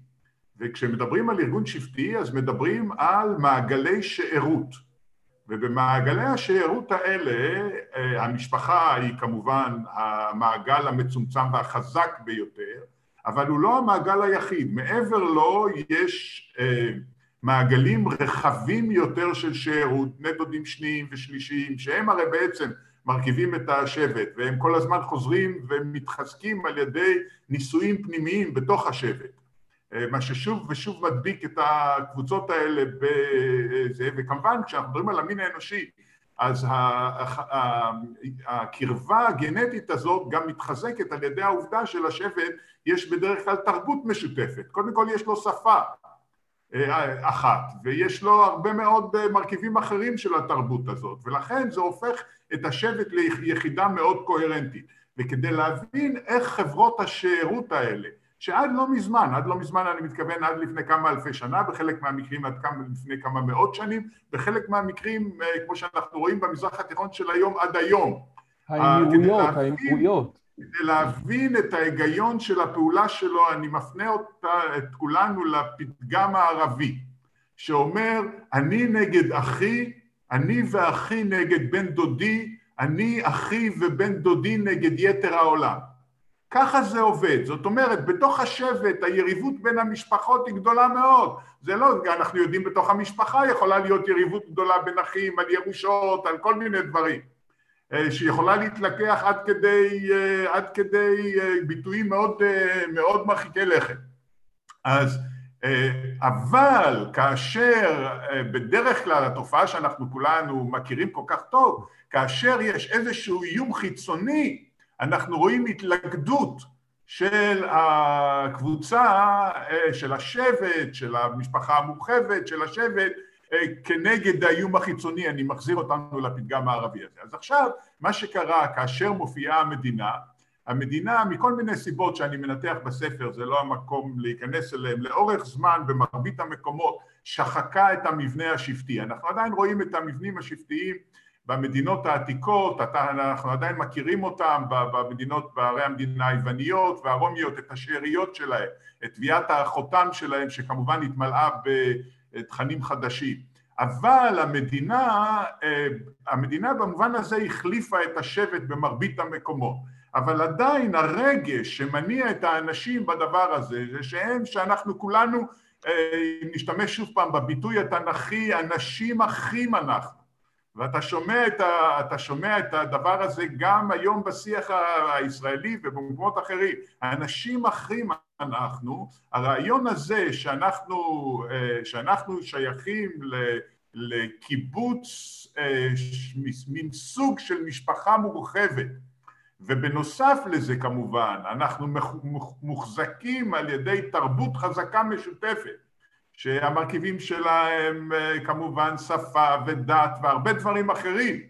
וכשמדברים על ארגון שבטי אז מדברים על מעגלי שארות ובמעגלי השיירות האלה אה, המשפחה היא כמובן המעגל המצומצם והחזק ביותר, אבל הוא לא המעגל היחיד, מעבר לו יש אה, מעגלים רחבים יותר של שיירות, בני דודים שניים ושלישיים, שהם הרי בעצם מרכיבים את השבט, והם כל הזמן חוזרים ומתחזקים על ידי ניסויים פנימיים בתוך השבט. אה, מה ששוב ושוב מדביק את הקבוצות האלה בזה, וכמובן כשאנחנו מדברים על המין האנושי אז הקרבה הגנטית הזאת גם מתחזקת על ידי העובדה שלשבט יש בדרך כלל תרבות משותפת, קודם כל יש לו שפה אה, אחת ויש לו הרבה מאוד אה, מרכיבים אחרים של התרבות הזאת ולכן זה הופך את השבט ליחידה מאוד קוהרנטית. וכדי להבין איך חברות השארות האלה שעד לא מזמן, עד לא מזמן אני מתכוון עד לפני כמה אלפי שנה, בחלק מהמקרים עד כמה, לפני כמה מאות שנים, בחלק מהמקרים, אה, כמו שאנחנו רואים במזרח התיכון של היום, עד היום. האמירויות, האמירויות. כדי להבין את ההיגיון של הפעולה שלו, אני מפנה אותה, את כולנו לפתגם הערבי, שאומר, אני נגד אחי, אני ואחי נגד בן דודי, אני אחי ובן דודי נגד יתר העולם. ככה זה עובד, זאת אומרת בתוך השבט היריבות בין המשפחות היא גדולה מאוד, זה לא, אנחנו יודעים בתוך המשפחה יכולה להיות יריבות גדולה בין אחים על ירושות, על כל מיני דברים. אה, שיכולה להתלקח עד כדי, אה, עד כדי אה, ביטויים מאוד, מאוד מרחיקי לכת. אז אבל כאשר בדרך כלל התופעה שאנחנו כולנו מכירים כל כך טוב כאשר יש איזשהו איום חיצוני אנחנו רואים התלכדות של הקבוצה, אה, של השבט, של המשפחה המורחבת, של השבט, אה, כנגד האיום החיצוני, אני מחזיר אותנו לפתגם הערבי הזה. אז עכשיו, מה שקרה כאשר מופיעה המדינה, המדינה מכל מיני סיבות שאני מנתח בספר, זה לא המקום להיכנס אליהם, לאורך זמן במרבית המקומות שחקה את המבנה השבטי. אנחנו עדיין רואים את המבנים השבטיים במדינות העתיקות, אנחנו עדיין מכירים אותם במדינות, בערי המדינה היווניות והרומיות, את השאריות שלהם, את טביעת החותם שלהם שכמובן התמלאה בתכנים חדשים. אבל המדינה, אה, המדינה במובן הזה החליפה את השבט במרבית המקומות. אבל עדיין הרגש שמניע את האנשים בדבר הזה זה שהם, שאנחנו כולנו אם נשתמש שוב פעם בביטוי התנ"כי, אנשים אחים אנחנו. ואתה שומע את, ה, אתה שומע את הדבר הזה גם היום בשיח הישראלי ובמקומות אחרים. אנשים אחים אנחנו, הרעיון הזה שאנחנו, שאנחנו שייכים לקיבוץ, מין סוג של משפחה מורחבת, ובנוסף לזה כמובן אנחנו מוחזקים על ידי תרבות חזקה משותפת שהמרכיבים שלה הם אה, כמובן שפה ודת והרבה דברים אחרים.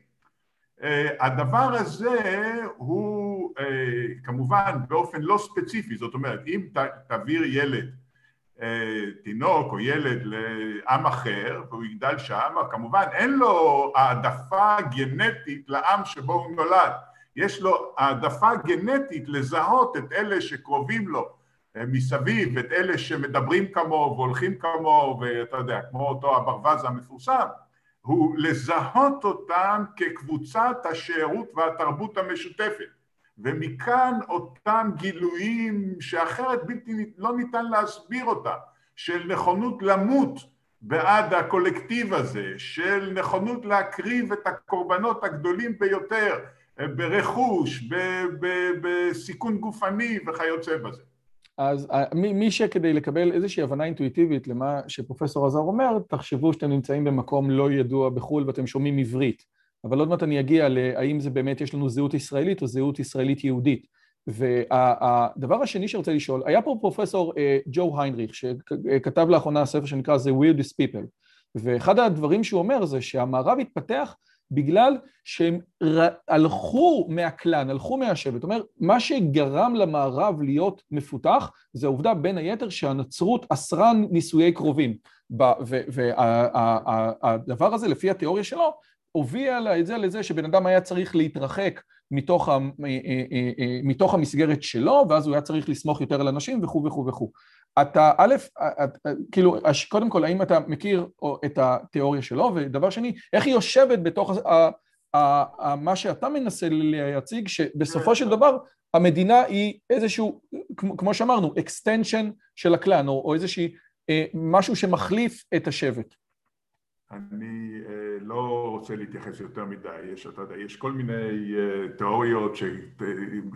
אה, הדבר הזה הוא אה, כמובן באופן לא ספציפי, זאת אומרת אם תעביר ילד, תינוק או ילד לעם אחר והוא יגדל שם, כמובן אין לו העדפה גנטית לעם שבו הוא נולד, יש לו העדפה גנטית לזהות את אלה שקרובים לו מסביב, את אלה שמדברים כמוהו והולכים כמוהו, ואתה יודע, כמו אותו הברווז המפורסם, הוא לזהות אותם כקבוצת השארות והתרבות המשותפת. ומכאן אותם גילויים שאחרת בלתי, לא ניתן להסביר אותם, של נכונות למות בעד הקולקטיב הזה, של נכונות להקריב את הקורבנות הגדולים ביותר ברכוש, בסיכון גופני וכיוצא בזה. אז אה, מי שכדי לקבל איזושהי הבנה אינטואיטיבית למה שפרופסור עזר אומר, תחשבו שאתם נמצאים במקום לא ידוע בחו"ל ואתם שומעים עברית. אבל עוד מעט אני אגיע להאם זה באמת יש לנו זהות ישראלית או זהות ישראלית יהודית. והדבר השני שרוצה לשאול, היה פה פרופסור אה, ג'ו היינריך, שכתב לאחרונה ספר שנקרא The Weirdest People, ואחד הדברים שהוא אומר זה שהמערב התפתח בגלל שהם הלכו מהכלן, הלכו מהשבט. זאת אומרת, מה שגרם למערב להיות מפותח זה העובדה בין היתר שהנצרות אסרה נישואי קרובים. והדבר הזה, לפי התיאוריה שלו, הוביל את זה לזה שבן אדם היה צריך להתרחק מתוך, ה, אה, אה, אה, מתוך המסגרת שלו, ואז הוא היה צריך לסמוך יותר על אנשים וכו' וכו' וכו'. אתה, א', את, כאילו, קודם כל, האם אתה מכיר את התיאוריה שלו, ודבר שני, איך היא יושבת בתוך ה, ה, ה, מה שאתה מנסה להציג, שבסופו של דבר המדינה היא איזשהו, כמו שאמרנו, extension של הקלאן, או, או איזשהי משהו שמחליף את השבט. אני אה, לא רוצה להתייחס יותר מדי, יש, אתה יודע, יש כל מיני אה, תיאוריות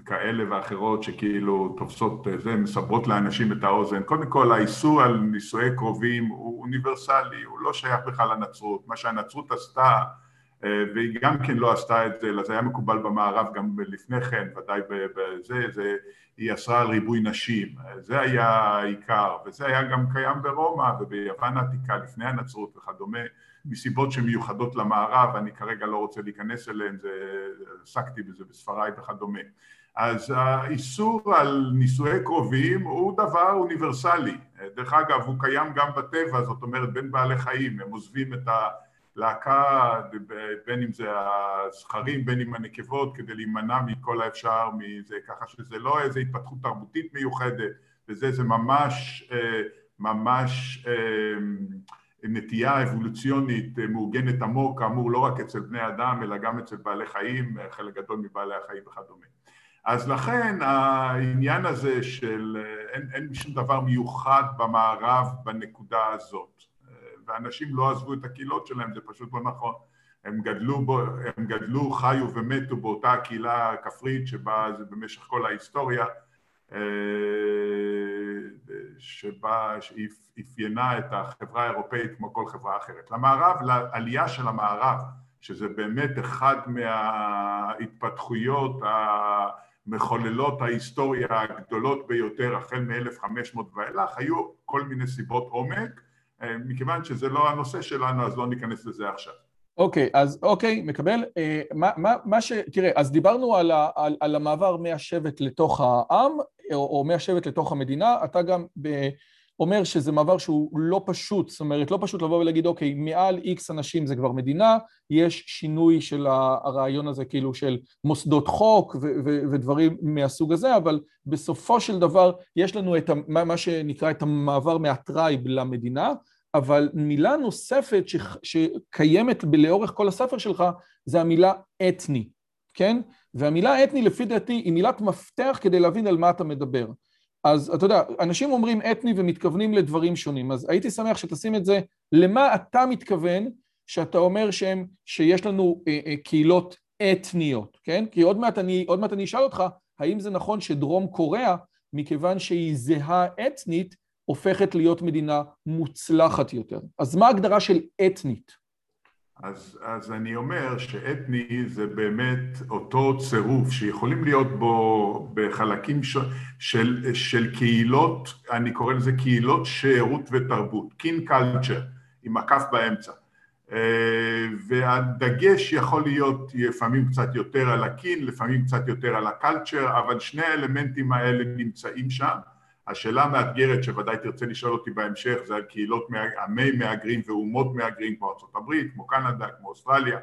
כאלה ואחרות שכאילו תופסות, אה, זה, מסברות לאנשים את האוזן. קודם כל האיסור על נישואי קרובים הוא אוניברסלי, הוא לא שייך בכלל לנצרות. מה שהנצרות עשתה, והיא גם כן לא עשתה את זה, אלא זה היה מקובל במערב גם לפני כן, ודאי בזה, זה, היא אסרה על ריבוי נשים, זה היה העיקר, וזה היה גם קיים ברומא וביוון העתיקה לפני הנצרות וכדומה, מסיבות שמיוחדות למערב, אני כרגע לא רוצה להיכנס אליהן, עסקתי בזה בספריי וכדומה. אז האיסור על נישואי קרובים הוא דבר אוניברסלי, דרך אגב הוא קיים גם בטבע, זאת אומרת בין בעלי חיים, הם עוזבים את ה... להקה, בין אם זה הזכרים, בין אם הנקבות, כדי להימנע מכל האפשר מזה, ככה שזה לא איזו התפתחות תרבותית מיוחדת, וזה זה ממש, אה, ממש אה, נטייה אבולוציונית אה, מעוגנת עמוק, כאמור לא רק אצל בני אדם, אלא גם אצל בעלי חיים, חלק גדול מבעלי החיים וכדומה. אז לכן העניין הזה של אין, אין שום דבר מיוחד במערב בנקודה הזאת. ואנשים לא עזבו את הקהילות שלהם, זה פשוט לא נכון. הם גדלו, בו, הם גדלו, חיו ומתו באותה קהילה כפרית שבה זה במשך כל ההיסטוריה, אה, שבה אפיינה את החברה האירופאית כמו כל חברה אחרת. למערב, לעלייה של המערב, שזה באמת אחד מההתפתחויות המחוללות ההיסטוריה הגדולות ביותר החל מ-1500 ואילך, היו כל מיני סיבות עומק מכיוון שזה לא הנושא שלנו אז לא ניכנס לזה עכשיו. אוקיי, okay, אז אוקיי, okay, מקבל. אה, מה, מה, מה ש... תראה, אז דיברנו על, ה, על, על המעבר מהשבט לתוך העם, או, או מהשבט לתוך המדינה, אתה גם ב, אומר שזה מעבר שהוא לא פשוט, זאת אומרת, לא פשוט לבוא ולהגיד, אוקיי, מעל איקס אנשים זה כבר מדינה, יש שינוי של הרעיון הזה, כאילו, של מוסדות חוק ודברים מהסוג הזה, אבל בסופו של דבר יש לנו את מה שנקרא את המעבר מה tribe למדינה, אבל מילה נוספת ש- שקיימת לאורך כל הספר שלך, זה המילה אתני, כן? והמילה אתני לפי דעתי היא מילת מפתח כדי להבין על מה אתה מדבר. אז אתה יודע, אנשים אומרים אתני ומתכוונים לדברים שונים, אז הייתי שמח שתשים את זה, למה אתה מתכוון שאתה אומר שהם, שיש לנו אה, אה, קהילות אתניות, כן? כי עוד מעט אני, עוד מעט אני אשאל אותך, האם זה נכון שדרום קוריאה, מכיוון שהיא זהה אתנית, הופכת להיות מדינה מוצלחת יותר. אז מה ההגדרה של אתנית? אז, אז אני אומר שאתני זה באמת אותו צירוף שיכולים להיות בו בחלקים ש, של, של קהילות, אני קורא לזה קהילות שארות ותרבות, קין קלצ'ר, עם הכף באמצע. אה, והדגש יכול להיות לפעמים קצת יותר על הקין, לפעמים קצת יותר על הקלצ'ר, אבל שני האלמנטים האלה נמצאים שם. השאלה המאתגרת שוודאי תרצה לשאול אותי בהמשך זה על קהילות עמי מהגרים ואומות מהגרים כמו ארה"ב, כמו קנדה, כמו אוסטרליה,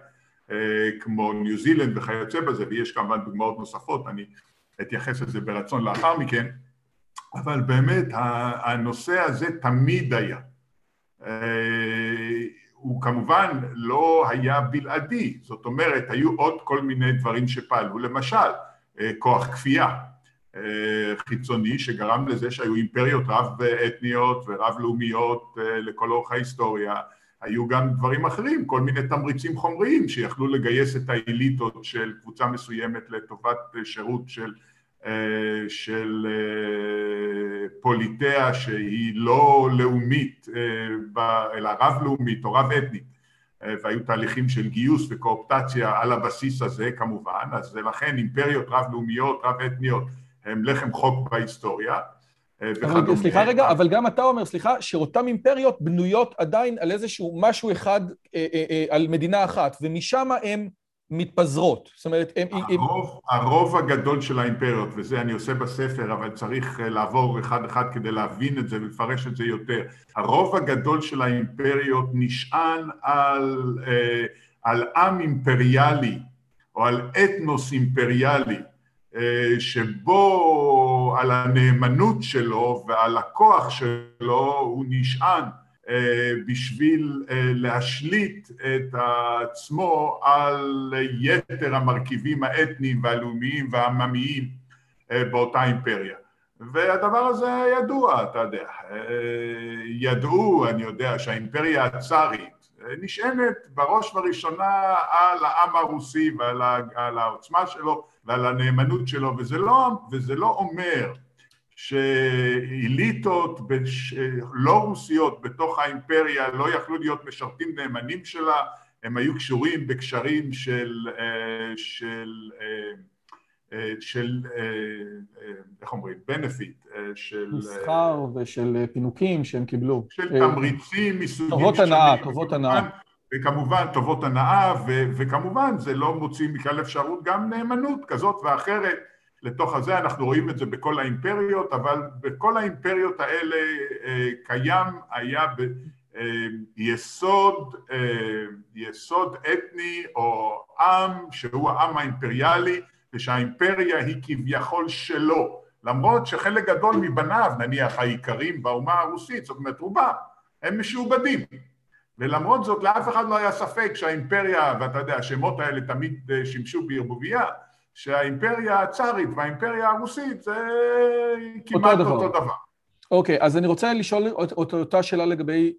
אה, כמו ניו זילנד וכיוצא בזה, ויש כמובן דוגמאות נוספות, אני אתייחס לזה ברצון לאחר מכן, אבל באמת הנושא הזה תמיד היה. אה, הוא כמובן לא היה בלעדי, זאת אומרת היו עוד כל מיני דברים שפעלו, למשל אה, כוח כפייה חיצוני שגרם לזה שהיו אימפריות רב אתניות ורב לאומיות אה, לכל אורך ההיסטוריה. היו גם דברים אחרים, כל מיני תמריצים חומריים שיכלו לגייס את האליטות של קבוצה מסוימת לטובת שירות של, אה, של פוליטאה שהיא לא לאומית אלא רב לאומית או רב אתנית. והיו תהליכים של גיוס וקואופטציה על הבסיס הזה כמובן, אז לכן אימפריות רב לאומיות, רב אתניות הם לחם חוק בהיסטוריה. אה, אבל סליחה רגע, אבל גם אתה אומר, סליחה, שאותן אימפריות בנויות עדיין על איזשהו משהו אחד, אה, אה, על מדינה אחת, ומשם הן מתפזרות. זאת אומרת, הם... הרוב, הרוב הגדול של האימפריות, וזה אני עושה בספר, אבל צריך לעבור אחד-אחד כדי להבין את זה ולפרש את זה יותר. הרוב הגדול של האימפריות נשען על, על עם אימפריאלי, או על אתנוס אימפריאלי. אה, שבו על הנאמנות שלו ועל הכוח שלו הוא נשען אה, בשביל אה, להשליט את עצמו על יתר המרכיבים האתניים והלאומיים והעממיים באותה אימפריה. והדבר הזה ידוע, אתה יודע. ידעו, אני יודע, שהאימפריה הצארית נשענת בראש ובראשונה על העם הרוסי ועל העוצמה שלו ועל הנאמנות שלו, וזה לא, וזה לא אומר שאליטות. לא רוסיות בתוך האימפריה לא יכלו להיות משרתים נאמנים שלה, הם היו קשורים בקשרים של, אה, של, אה, אה, של איך אומרים? benefit, של... מסחר ושל פינוקים שהם קיבלו. של תמריצים מסוגים שונים. טובות הנאה, טובות הנאה. וכמובן טובות הנאה, ו- וכמובן זה לא מוציא מכלל אפשרות גם נאמנות כזאת ואחרת לתוך הזה, אנחנו רואים את זה בכל האימפריות, אבל בכל האימפריות האלה אה, קיים, היה ב- אה, יסוד, אה, יסוד אתני או עם שהוא העם האימפריאלי ושהאימפריה היא כביכול שלו, למרות שחלק גדול מבניו, נניח העיקרים באומה הרוסית, זאת אומרת רובם, הם משועבדים ולמרות זאת לאף אחד לא היה ספק שהאימפריה, ואתה יודע, השמות האלה תמיד אה, שימשו בערבוביה, שהאימפריה הצארית והאימפריה הרוסית זה כמעט אותו דבר. אותו דבר. אוקיי, אז אני רוצה לשאול את אותה שאלה לגבי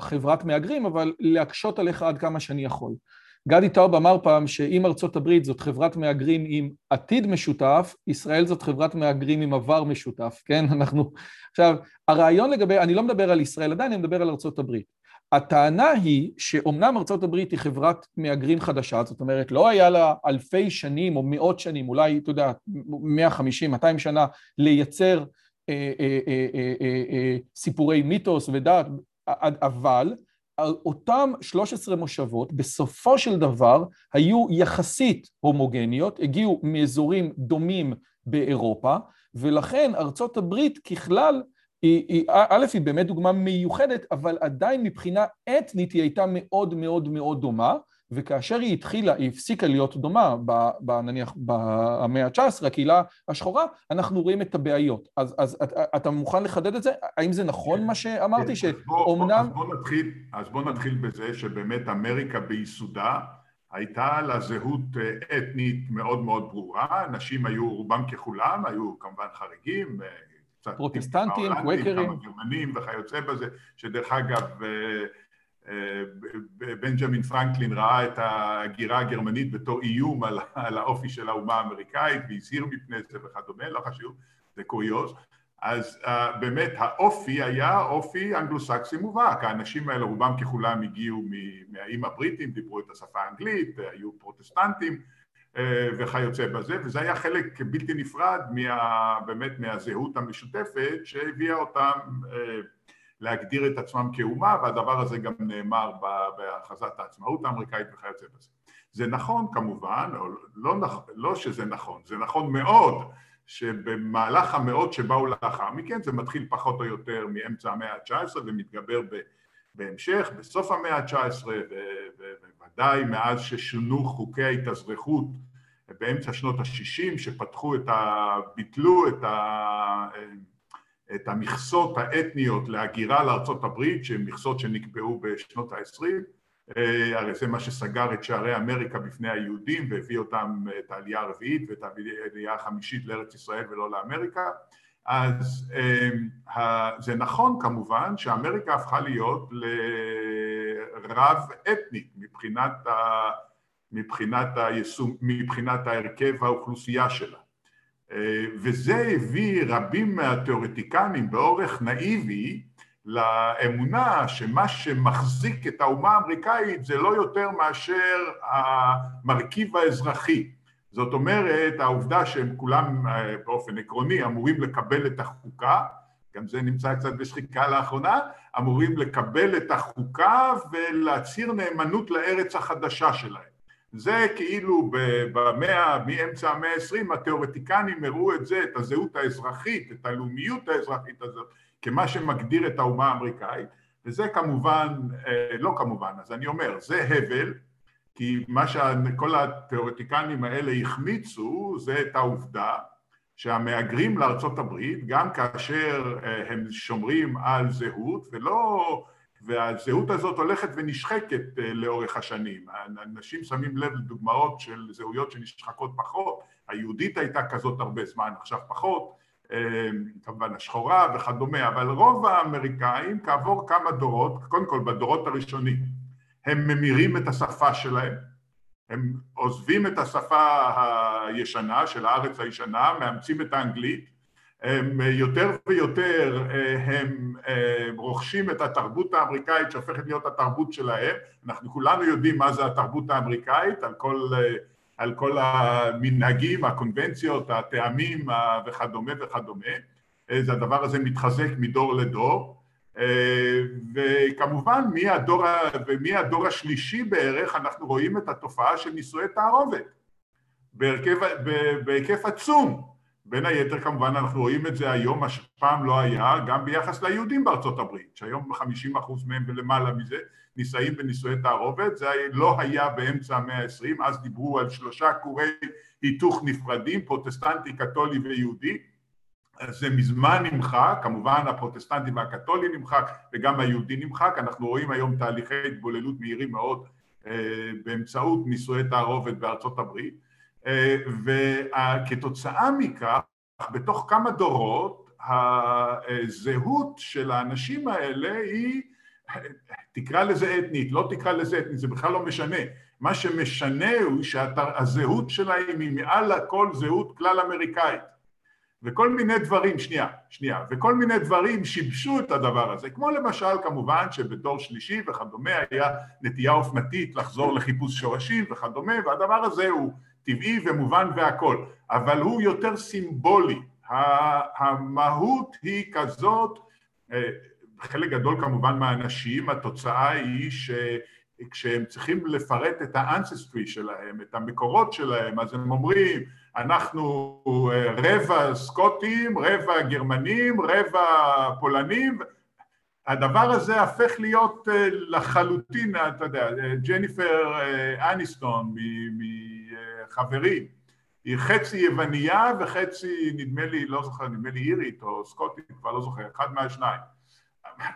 חברת מהגרים, אבל להקשות עליך עד כמה שאני יכול. גדי טאוב אמר פעם שאם ארצות הברית זאת חברת מהגרים עם עתיד משותף, ישראל זאת חברת מהגרים עם עבר משותף, כן? אנחנו... עכשיו, הרעיון לגבי, אני לא מדבר על ישראל עדיין, אני מדבר על ארצות הברית. הטענה היא שאומנם ארצות הברית היא חברת מהגרים חדשה, זאת אומרת לא היה לה אלפי שנים או מאות שנים, אולי, אתה יודע, 150, 200 שנה, לייצר אה, אה, אה, אה, אה, אה, סיפורי מיתוס ודת, אבל אותם 13 מושבות בסופו של דבר היו יחסית הומוגניות, הגיעו מאזורים דומים באירופה, ולכן ארצות הברית ככלל היא, היא, א', היא באמת דוגמה מיוחדת, אבל עדיין מבחינה אתנית היא הייתה מאוד מאוד מאוד דומה, וכאשר היא התחילה, היא הפסיקה להיות דומה, ב, ב, נניח במאה ה-19, הקהילה השחורה, אנחנו רואים את הבעיות. אז, אז אתה, אתה מוכן לחדד את זה? האם זה נכון כן, מה שאמרתי? כן, שאומנם... אז בוא נתחיל, אז בוא נתחיל בזה שבאמת אמריקה ביסודה הייתה לה זהות אה, אתנית מאוד מאוד ברורה, נשים היו רובם ככולם, היו כמובן חריגים, פרוטסטנטים, קווקרים. כמה גרמנים וכיוצא בזה, שדרך אגב בנג'מין פרנקלין ראה את הגירה הגרמנית בתור איום על, על האופי של האומה האמריקאית והזהיר מפני זה וכדומה, לא חשוב, זה קוריוז. אז אה, באמת האופי היה אופי אנגלוסקסי מובהק, האנשים האלה רובם ככולם הגיעו מהאיים הבריטים, דיברו את השפה האנגלית, היו פרוטסטנטים uh, וכיוצא בזה, וזה היה חלק בלתי נפרד מה, באמת מהזהות המשותפת שהביאה אותם uh, להגדיר את עצמם כאומה, והדבר הזה גם נאמר בהכרזת העצמאות האמריקאית וכיוצא בזה. זה נכון כמובן, או לא, לא שזה נכון, זה נכון מאוד שבמהלך המאות שבאו לאחר מכן, זה מתחיל פחות או יותר מאמצע המאה ה-19 ומתגבר בהמשך, בסוף המאה ה-19 ובוודאי מאז ששונו חוקי ההתאזרחות באמצע שנות ה-60 שפתחו את ה... ביטלו את ה... את המכסות האתניות להגירה לארצות הברית, שהן מכסות שנקבעו בשנות ה-20, אה, הרי זה מה שסגר את שערי אמריקה בפני היהודים והביא אותם את העלייה הרביעית ואת העלייה החמישית לארץ ישראל ולא לאמריקה. אז אה, זה נכון כמובן שאמריקה הפכה להיות לרב אתנית מבחינת, ה, מבחינת, היישום, מבחינת ההרכב האוכלוסייה שלה וזה הביא רבים מהתיאורטיקנים באורך נאיבי לאמונה שמה שמחזיק את האומה האמריקאית זה לא יותר מאשר המרכיב האזרחי. זאת אומרת, העובדה שהם כולם אה, באופן עקרוני אמורים לקבל את החוקה, גם זה נמצא קצת בשחיקה לאחרונה, אמורים לקבל את החוקה ולהצהיר נאמנות לארץ החדשה שלהם. זה כאילו במאה, מאמצע המאה העשרים התיאורטיקנים הראו את זה, את הזהות האזרחית, את הלאומיות האזרחית הזאת, כמה שמגדיר את האומה האמריקאית, וזה כמובן, אה, לא כמובן, אז אני אומר, זה הבל, כי מה שכל התיאורטיקנים האלה החמיצו זה את העובדה שהמהגרים לארצות הברית, גם כאשר אה, הם שומרים על זהות, ולא והזהות הזאת הולכת ונשחקת אה, לאורך השנים. אנשים שמים לב לדוגמאות של זהויות שנשחקות פחות, היהודית הייתה כזאת הרבה זמן, עכשיו פחות, אה, כמובן השחורה וכדומה, אבל רוב האמריקאים כעבור כמה דורות, קודם כל בדורות הראשונים, הם ממירים את השפה שלהם, הם עוזבים את השפה הישנה של הארץ הישנה, מאמצים את האנגלית, הם יותר ויותר אה, הם אה, רוכשים את התרבות האמריקאית שהופכת להיות התרבות שלהם, אנחנו כולנו יודעים מה זה התרבות האמריקאית על כל, אה, על כל המנהגים, הקונבנציות, הטעמים וכדומה וכדומה, אז הדבר הזה מתחזק מדור לדור. וכמובן מהדור, ומהדור השלישי בערך אנחנו רואים את התופעה של נישואי תערובת. בהיקף עצום בין היתר כמובן אנחנו רואים את זה היום, מה שפעם לא היה, גם ביחס ליהודים בארצות הברית, שהיום 50% מהם ולמעלה מזה נישאים בנישואי תערובת, זה לא היה באמצע המאה ה-20, אז דיברו על שלושה כורי היתוך נפרדים, פרוטסטנטי, קתולי ויהודי, אז זה מזמן נמחק, כמובן הפרוטסטנטי והקתולי נמחק וגם היהודי נמחק, אנחנו רואים היום תהליכי התבוללות מהירים מאוד אה, באמצעות נישואי תערובת בארצות הברית וכתוצאה מכך, בתוך כמה דורות, הזהות של האנשים האלה היא, תקרא לזה אתנית, לא תקרא לזה אתנית, זה בכלל לא משנה. מה שמשנה הוא שהזהות שלהם היא מעל הכל זהות כלל אמריקאית. וכל מיני דברים, שנייה, שנייה, וכל מיני דברים שיבשו את הדבר הזה, כמו למשל כמובן שבדור שלישי וכדומה היה נטייה אופנתית לחזור לחיפוש שורשים וכדומה, והדבר הזה הוא טבעי ומובן והכל, אבל הוא יותר סימבולי. המהות היא כזאת, אה, חלק גדול כמובן מהאנשים, התוצאה היא שכשהם צריכים לפרט את האנססטרי שלהם, את המקורות שלהם, אז הם אומרים, אנחנו אה, רבע סקוטים, רבע גרמנים, רבע פולנים, הדבר הזה הפך להיות אה, לחלוטין, אתה יודע, ג'ניפר אניסטון חברים. היא חצי יווניה וחצי, נדמה לי, לא זוכר, נדמה לי אירית או סקוטית, כבר לא זוכר, אחד מהשניים.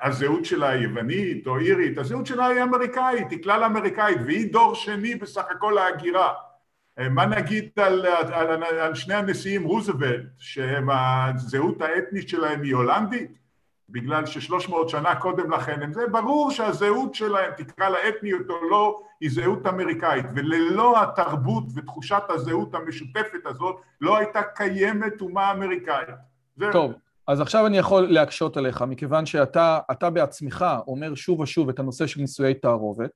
הזהות שלה היא יוונית או אירית, הזהות שלה היא אמריקאית, היא כלל אמריקאית, והיא דור שני בסך הכל להגירה. מה נגיד על, על, על שני הנשיאים רוזוולט, שהזהות האתנית שלהם היא הולנדית? בגלל ששלוש מאות שנה קודם לכן הם זה, ברור שהזהות שלהם, תקרא לה אתניות או לא, היא זהות אמריקאית, וללא התרבות ותחושת הזהות המשותפת הזאת, לא הייתה קיימת אומה אמריקאית. זה... טוב, אז עכשיו אני יכול להקשות עליך, מכיוון שאתה בעצמך אומר שוב ושוב את הנושא של נישואי תערובת.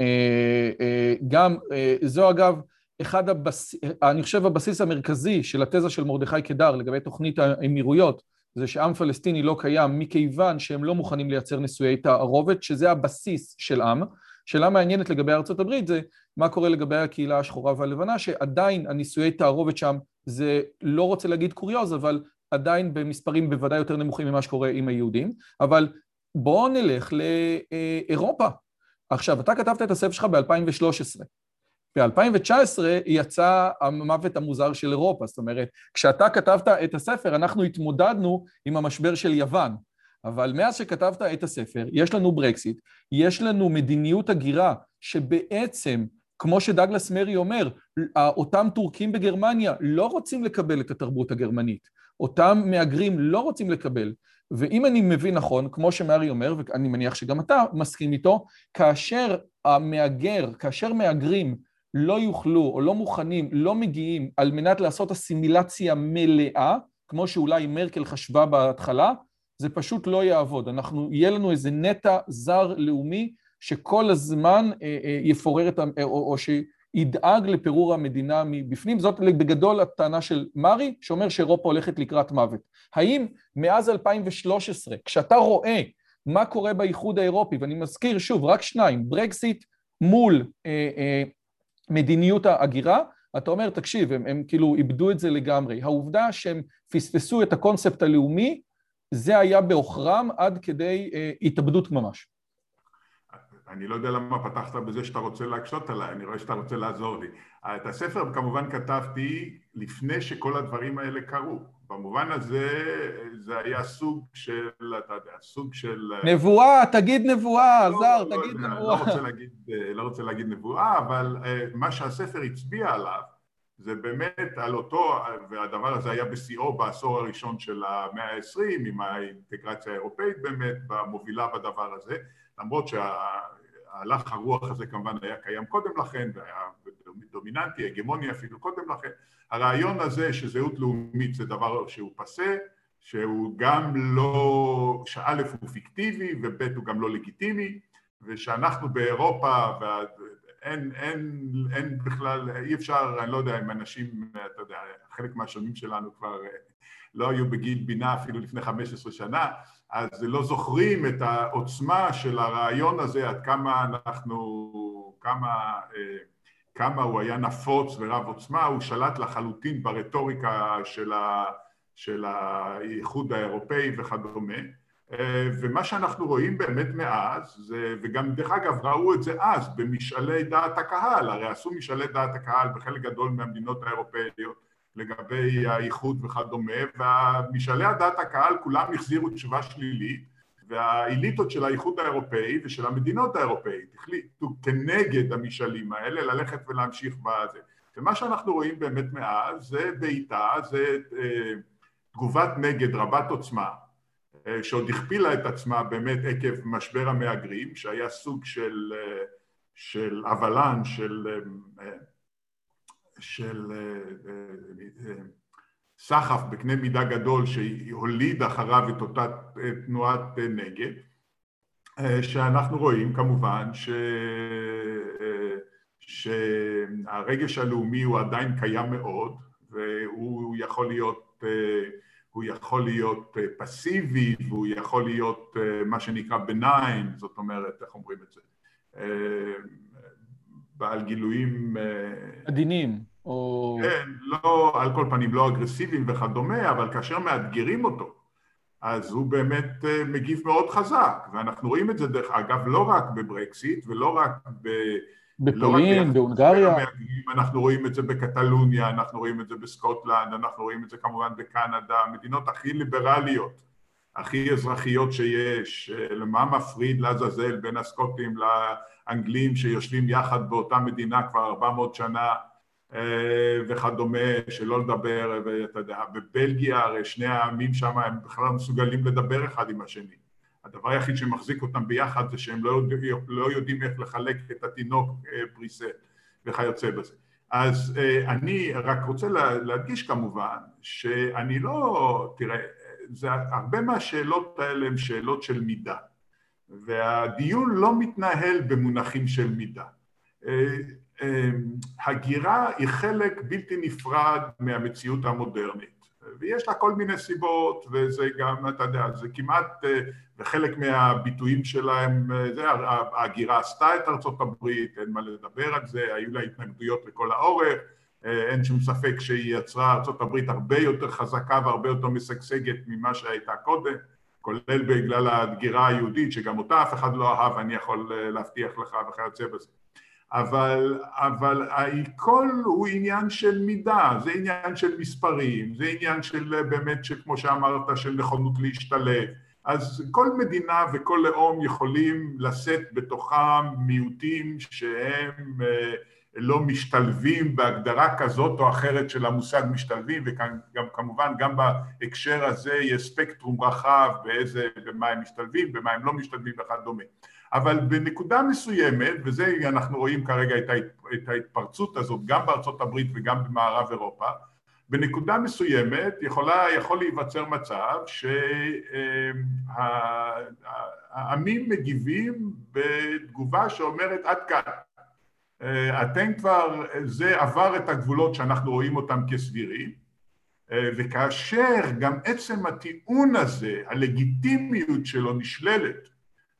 אה, אה, גם, אה, זו אגב, אחד הבסיס, אני חושב הבסיס המרכזי של התזה של מרדכי קדר לגבי תוכנית האמירויות, זה שעם פלסטיני לא קיים מכיוון שהם לא מוכנים לייצר נישואי תערובת, שזה הבסיס של עם. שאלה מעניינת לגבי ארצות הברית זה מה קורה לגבי הקהילה השחורה והלבנה, שעדיין הנישואי תערובת שם זה לא רוצה להגיד קוריוז, אבל עדיין במספרים בוודאי יותר נמוכים ממה שקורה עם היהודים, אבל בואו נלך לאירופה. עכשיו, אתה כתבת את הספר שלך ב-2013. ב-2019 יצא המוות המוזר של אירופה, זאת אומרת, כשאתה כתבת את הספר, אנחנו התמודדנו עם המשבר של יוון, אבל מאז שכתבת את הספר, יש לנו ברקסיט, יש לנו מדיניות הגירה שבעצם, כמו שדגלס מרי אומר, אותם טורקים בגרמניה לא רוצים לקבל את התרבות הגרמנית, אותם מהגרים לא רוצים לקבל. ואם אני מבין נכון, כמו שמרי אומר, ואני מניח שגם אתה מסכים איתו, כאשר המהגר, כאשר מהגרים לא יוכלו או לא מוכנים, לא מגיעים על מנת לעשות אסימילציה מלאה, כמו שאולי מרקל חשבה בהתחלה, זה פשוט לא יעבוד. אנחנו, יהיה לנו איזה נטע זר לאומי שכל הזמן אה, אה, יפורר את ה... או, או שידאג לפירור המדינה מבפנים. זאת בגדול הטענה של מרי, שאומר שאירופה הולכת לקראת מוות. האם מאז 2013, כשאתה רואה מה קורה באיחוד האירופי, ואני מזכיר שוב, רק שניים, ברקסיט מול אה, אה, מדיניות ההגירה, אתה אומר, תקשיב, הם, הם כאילו איבדו את זה לגמרי. העובדה שהם פספסו את הקונספט הלאומי, זה היה בעוכרם עד כדי אה, התאבדות ממש. אני לא יודע למה פתחת בזה שאתה רוצה להקשות עליי, אני רואה שאתה רוצה לעזור לי. את הספר כמובן כתבתי לפני שכל הדברים האלה קרו. במובן הזה זה היה סוג של, אתה יודע, סוג של... נבואה, תגיד נבואה, לא, זר, לא, תגיד לא, נבואה. לא רוצה, להגיד, לא רוצה להגיד נבואה, אבל אה, מה שהספר הצביע עליו זה באמת על אותו, והדבר הזה היה בשיאו בעשור הראשון של המאה העשרים עם האינטגרציה האירופאית באמת, המובילה בדבר הזה, למרות שההלך הרוח הזה כמובן היה קיים קודם לכן והיה דומיננטי, הגמוני אפילו קודם לכן, הרעיון הזה שזהות לאומית זה דבר שהוא פסה, שהוא גם לא, שא' הוא פיקטיבי וב' הוא גם לא לגיטימי ושאנחנו באירופה אין, אין, אין בכלל, אי אפשר, אני לא יודע אם אנשים, אתה יודע, חלק מהשונים שלנו כבר לא היו בגיל בינה אפילו לפני 15 שנה, אז לא זוכרים את העוצמה של הרעיון הזה, עד כמה אנחנו, כמה, אה, כמה הוא היה נפוץ ורב עוצמה, הוא שלט לחלוטין ברטוריקה של, ה, של האיחוד האירופאי וכדומה. אה, ומה שאנחנו רואים באמת מאז, זה, וגם דרך אגב ראו את זה אז במשאלי דעת הקהל, הרי עשו משאלי דעת הקהל בחלק גדול מהמדינות האירופאיות לגבי האיחוד וכדומה, והמשאלי דעת הקהל כולם החזירו תשובה שלילית, והאליטות של האיחוד האירופאי ושל המדינות האירופאית החליטו כנגד המשאלים האלה ללכת ולהמשיך בזה. ומה שאנחנו רואים באמת מאז זה בעיטה, זה אה, תגובת נגד רבת עוצמה אה, שעוד הכפילה את עצמה באמת עקב משבר המהגרים, שהיה סוג של, אה, של אבלן, של, של סחף בקנה מידה גדול שהוליד אחריו את אותה תנועת נגד, שאנחנו רואים כמובן ש... שהרגש הלאומי הוא עדיין קיים מאוד והוא יכול להיות הוא יכול להיות אה, פסיבי והוא יכול להיות אה, מה שנקרא בניין, זאת אומרת, איך אומרים את זה? אה, בעל גילויים... עדינים, או... כן, לא, על כל פנים לא אגרסיביים וכדומה, אבל כאשר מאתגרים אותו, אז הוא באמת מגיב מאוד חזק, ואנחנו רואים את זה דרך אגב לא רק בברקסיט ולא רק ב... בפולין, לא בהונגריה. אנחנו רואים את זה בקטלוניה, אנחנו רואים את זה בסקוטלנד, אנחנו רואים את זה כמובן בקנדה, המדינות הכי ליברליות, הכי אזרחיות שיש, למה מפריד לעזאזל בין הסקוטים לאנגלים שיושבים יחד באותה מדינה כבר 400 שנה וכדומה, שלא לדבר, ואתה יודע, בבלגיה הרי שני העמים שם הם בכלל לא מסוגלים לדבר אחד עם השני. הדבר היחיד שמחזיק אותם ביחד זה שהם לא, יודע, לא יודעים איך לחלק את התינוק בריסל וכיוצא בזה. אז אני רק רוצה להדגיש כמובן שאני לא, תראה, זה, הרבה מהשאלות האלה הן שאלות של מידה והדיון לא מתנהל במונחים של מידה. הגירה היא חלק בלתי נפרד מהמציאות המודרנית ויש לה כל מיני סיבות וזה גם, אתה יודע, זה כמעט, וחלק מהביטויים שלהם, זה, ההגירה עשתה את ארצות הברית, אין מה לדבר על זה, היו לה התנגדויות לכל האורך, אין שום ספק שהיא יצרה ארצות הברית הרבה יותר חזקה והרבה יותר משגשגת ממה שהייתה קודם, כולל בגלל ההגירה היהודית שגם אותה אף אחד לא אהב, אני יכול להבטיח לך וכיוצא בזה. אבל, אבל הכל הוא עניין של מידה, זה עניין של מספרים, זה עניין של באמת, כמו שאמרת, של נכונות להשתלב. אז כל מדינה וכל לאום יכולים לשאת בתוכם מיעוטים שהם לא משתלבים בהגדרה כזאת או אחרת של המושג משתלבים וגם כמובן גם בהקשר הזה יש ספקטרום רחב באיזה, במה הם משתלבים, במה הם לא משתלבים וכדומה. אבל בנקודה מסוימת, וזה אנחנו רואים כרגע את ההתפרצות הזאת גם בארצות הברית וגם במערב אירופה, בנקודה מסוימת יכולה, יכול להיווצר מצב שהעמים מגיבים בתגובה שאומרת עד כאן אתם כבר, זה עבר את הגבולות שאנחנו רואים אותם כסבירים וכאשר גם עצם הטיעון הזה, הלגיטימיות שלו נשללת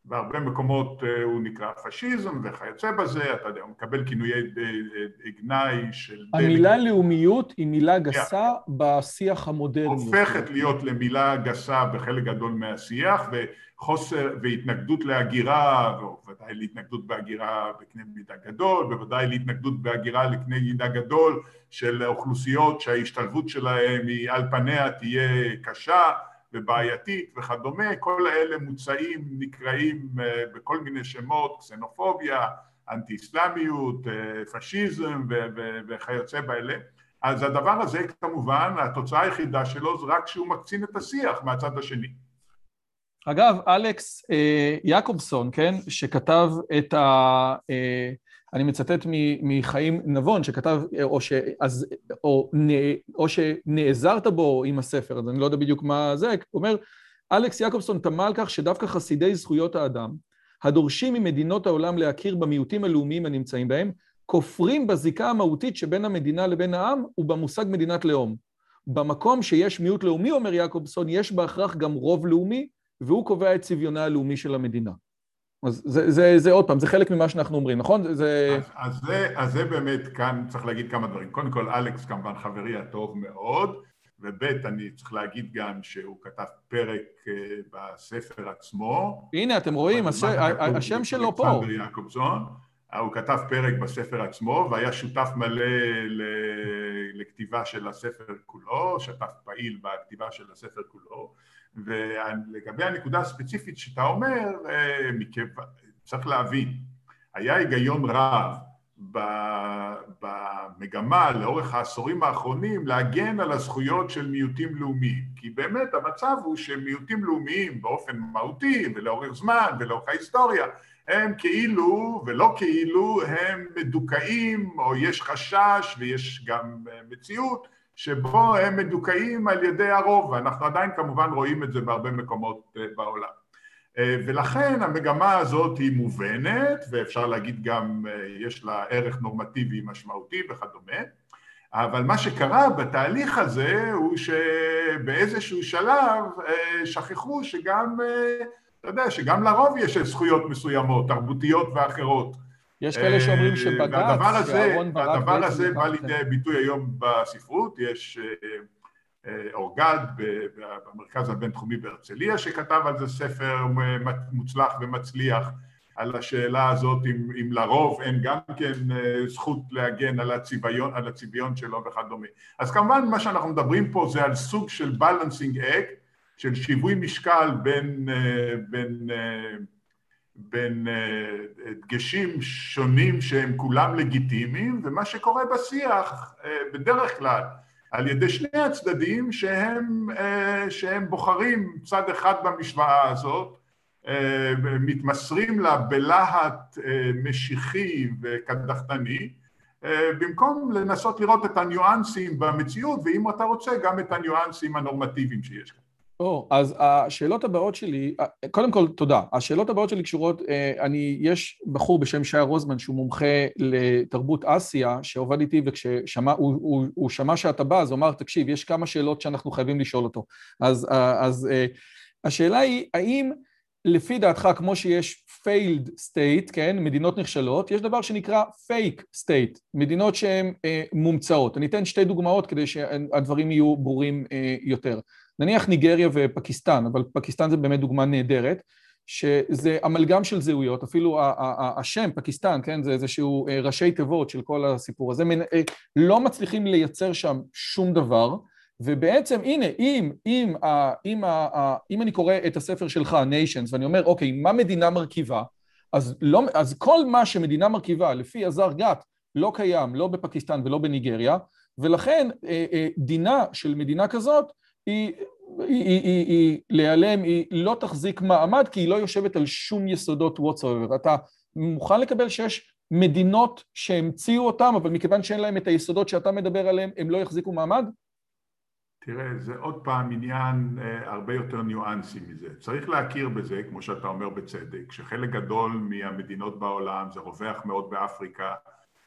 בהרבה מקומות הוא נקרא פשיזם וכיוצא בזה, אתה יודע, הוא מקבל כינויי גנאי של... המילה לאומיות היא מילה גסה yeah. בשיח המודרני. הופכת להיות למילה גסה בחלק גדול מהשיח, וחוסר, והתנגדות להגירה, ובוודאי להתנגדות בהגירה בקנה מידה גדול, בוודאי להתנגדות בהגירה לקנה מידה גדול של אוכלוסיות שההשתלבות שלהן היא על פניה תהיה קשה, ובעייתית וכדומה, כל האלה מוצאים, נקראים בכל מיני שמות, קסנופוביה, אנטי אסלאמיות, פשיזם וכיוצא באלה. אז הדבר הזה כמובן, התוצאה היחידה שלו זה רק שהוא מקצין את השיח מהצד השני. אגב, אלכס יעקובסון, כן, שכתב את ה... אני מצטט מחיים נבון שכתב, או, ש, אז, או, או שנעזרת בו עם הספר, אז אני לא יודע בדיוק מה זה, הוא אומר, אלכס יעקובסון תמה על כך שדווקא חסידי זכויות האדם, הדורשים ממדינות העולם להכיר במיעוטים הלאומיים הנמצאים בהם, כופרים בזיקה המהותית שבין המדינה לבין העם ובמושג מדינת לאום. במקום שיש מיעוט לאומי, אומר יעקובסון, יש בהכרח גם רוב לאומי, והוא קובע את צביונה הלאומי של המדינה. אז זה, זה, זה עוד פעם, זה חלק ממה שאנחנו אומרים, נכון? זה... אז, אז, זה, אז זה באמת, כאן צריך להגיד כמה דברים. קודם כל, אלכס כמובן חברי הטוב מאוד, וב' אני צריך להגיד גם שהוא כתב פרק אה, בספר עצמו. הנה, אתם רואים, הש... השם שלו פה. אלכסנדר יעקובזון. הוא כתב פרק בספר עצמו והיה שותף מלא לכתיבה של הספר כולו, שותף פעיל בכתיבה של הספר כולו ולגבי הנקודה הספציפית שאתה אומר, צריך להבין, היה היגיון רב במגמה לאורך העשורים האחרונים להגן על הזכויות של מיעוטים לאומיים. כי באמת המצב הוא שמיעוטים לאומיים באופן מהותי ולאורך זמן ולאורך ההיסטוריה הם כאילו ולא כאילו הם מדוכאים או יש חשש ויש גם מציאות שבו הם מדוכאים על ידי הרוב, ואנחנו עדיין כמובן רואים את זה בהרבה מקומות בעולם. ולכן המגמה הזאת היא מובנת, ואפשר להגיד גם יש לה ערך נורמטיבי משמעותי וכדומה, אבל מה שקרה בתהליך הזה הוא שבאיזשהו שלב שכחו שגם, אתה יודע, שגם לרוב יש זכויות מסוימות, תרבותיות ואחרות. יש כאלה שאומרים שבג"ץ, שאהרון ברק... והדבר הזה בא לידי ביטוי היום בספרות, יש אורגד במרכז הבינתחומי בהרצליה שכתב על זה ספר מוצלח ומצליח על השאלה הזאת אם, אם לרוב אין גם כן זכות להגן על הצביון, על הצביון שלו וכדומה. אז כמובן מה שאנחנו מדברים פה זה על סוג של balancing act, של שיווי משקל בין, בין בין דגשים שונים שהם כולם לגיטימיים, ומה שקורה בשיח בדרך כלל על ידי שני הצדדים שהם, שהם בוחרים צד אחד במשוואה הזאת, מתמסרים לה בלהט משיחי וקדחתני, במקום לנסות לראות את הניואנסים במציאות, ואם אתה רוצה, גם את הניואנסים הנורמטיביים שיש כאן. או, אז השאלות הבאות שלי, קודם כל תודה, השאלות הבאות שלי קשורות, אני, יש בחור בשם שי רוזמן שהוא מומחה לתרבות אסיה שעובד איתי וכששמע, הוא, הוא, הוא שמע שאתה בא אז הוא אמר תקשיב יש כמה שאלות שאנחנו חייבים לשאול אותו. אז, אז השאלה היא האם לפי דעתך כמו שיש failed state, כן, מדינות נכשלות, יש דבר שנקרא fake state, מדינות שהן מומצאות, אני אתן שתי דוגמאות כדי שהדברים יהיו ברורים יותר נניח ניגריה ופקיסטן, אבל פקיסטן זה באמת דוגמה נהדרת, שזה אמלגם של זהויות, אפילו השם פקיסטן, כן, זה איזשהו ראשי תיבות של כל הסיפור הזה, לא מצליחים לייצר שם שום דבר, ובעצם הנה, אם, אם, אם, אם אני קורא את הספר שלך, Nations, ואני אומר, אוקיי, מה מדינה מרכיבה, אז, לא, אז כל מה שמדינה מרכיבה, לפי עזר גת, לא קיים, לא בפקיסטן ולא בניגריה, ולכן דינה של מדינה כזאת היא, היא, היא, היא, היא להיעלם, היא לא תחזיק מעמד כי היא לא יושבת על שום יסודות whatsoever. אתה מוכן לקבל שיש מדינות שהמציאו אותם, אבל מכיוון שאין להם את היסודות שאתה מדבר עליהם, הם לא יחזיקו מעמד? תראה, זה עוד פעם עניין אה, הרבה יותר ניואנסי מזה. צריך להכיר בזה, כמו שאתה אומר בצדק, שחלק גדול מהמדינות בעולם, זה רווח מאוד באפריקה,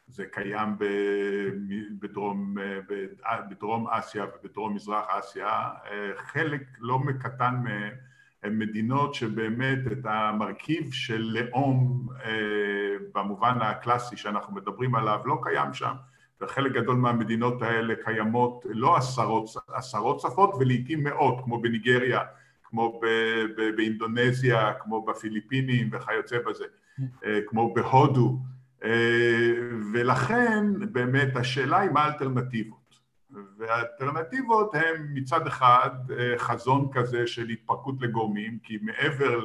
זה קיים בדרום, בדרום אסיה ובדרום מזרח אסיה, חלק לא מקטן מהם הם מדינות שבאמת את המרכיב של לאום במובן הקלאסי שאנחנו מדברים עליו לא קיים שם. וחלק גדול מהמדינות האלה קיימות לא עשרות, עשרות שפות ולעיתים מאות כמו בניגריה, כמו באינדונזיה, כמו בפיליפינים וכיוצא בזה, כמו בהודו אה, ולכן באמת השאלה היא מה האלטרנטיבות. והאלטרנטיבות הן מצד אחד אה, חזון כזה של התפרקות לגורמים כי מעבר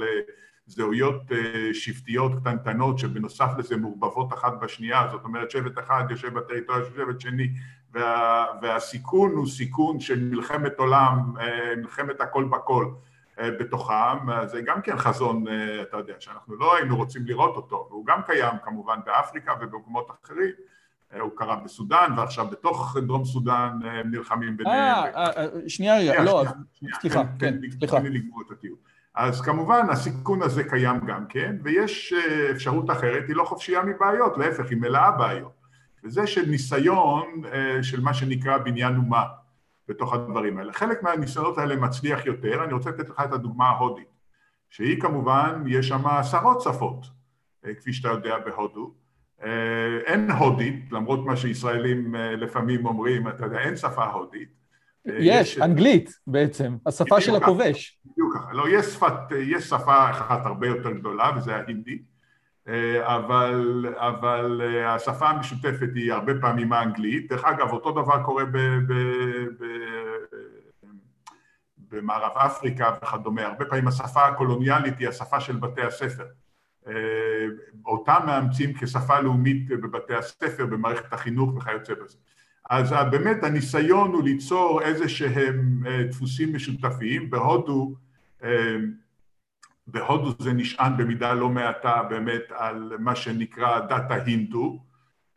לזהויות אה, שבטיות קטנטנות שבנוסף לזה מעורבבות אחת בשנייה זאת אומרת שבט אחד יושב בטריטוריה של שבט שני וה, והסיכון הוא סיכון של מלחמת עולם, מלחמת הכל בכל. אה, בתוכם, זה גם כן חזון, אה, אתה יודע, שאנחנו לא היינו רוצים לראות אותו, והוא גם קיים כמובן באפריקה ובמקומות אחרים, אה, הוא קרה בסודאן, ועכשיו בתוך דרום סודאן הם נלחמים ביניהם. אה, שנייה רגע, לא, סליחה, כן, סליחה. אז כמובן הסיכון הזה קיים גם כן, ויש אפשרות אחרת, היא לא חופשייה מבעיות, להפך, היא מלאה בעיות. וזה של ניסיון של מה שנקרא בניין אומה. בתוך הדברים האלה. חלק מהניסיונות האלה מצליח יותר, אני רוצה לתת לך את הדוגמה ההודית, שהיא כמובן, יש שם עשרות שפות, אה, כפי שאתה יודע בהודו. אה, אין הודית, למרות מה שישראלים אה, לפעמים אומרים, אתה יודע, אין שפה הודית. יש, יש אנגלית בעצם, השפה של הכובש. בדיוק ככה, לא, יש, שפת, יש שפה אחת הרבה יותר גדולה, וזה ההינדי. אה, אבל, אבל אה, השפה המשותפת היא הרבה פעמים האנגלית. דרך אגב, אותו דבר קורה ב, ב, ב, במערב אפריקה וכדומה. הרבה פעמים השפה הקולוניאלית היא השפה של בתי הספר. אה, אותה מאמצים כשפה לאומית בבתי הספר, במערכת החינוך וכיוצא בזה. אז באמת הניסיון הוא ליצור איזה שהם דפוסים משותפים. בהודו בהודו זה נשען במידה לא מעטה באמת על מה שנקרא דת ההינדו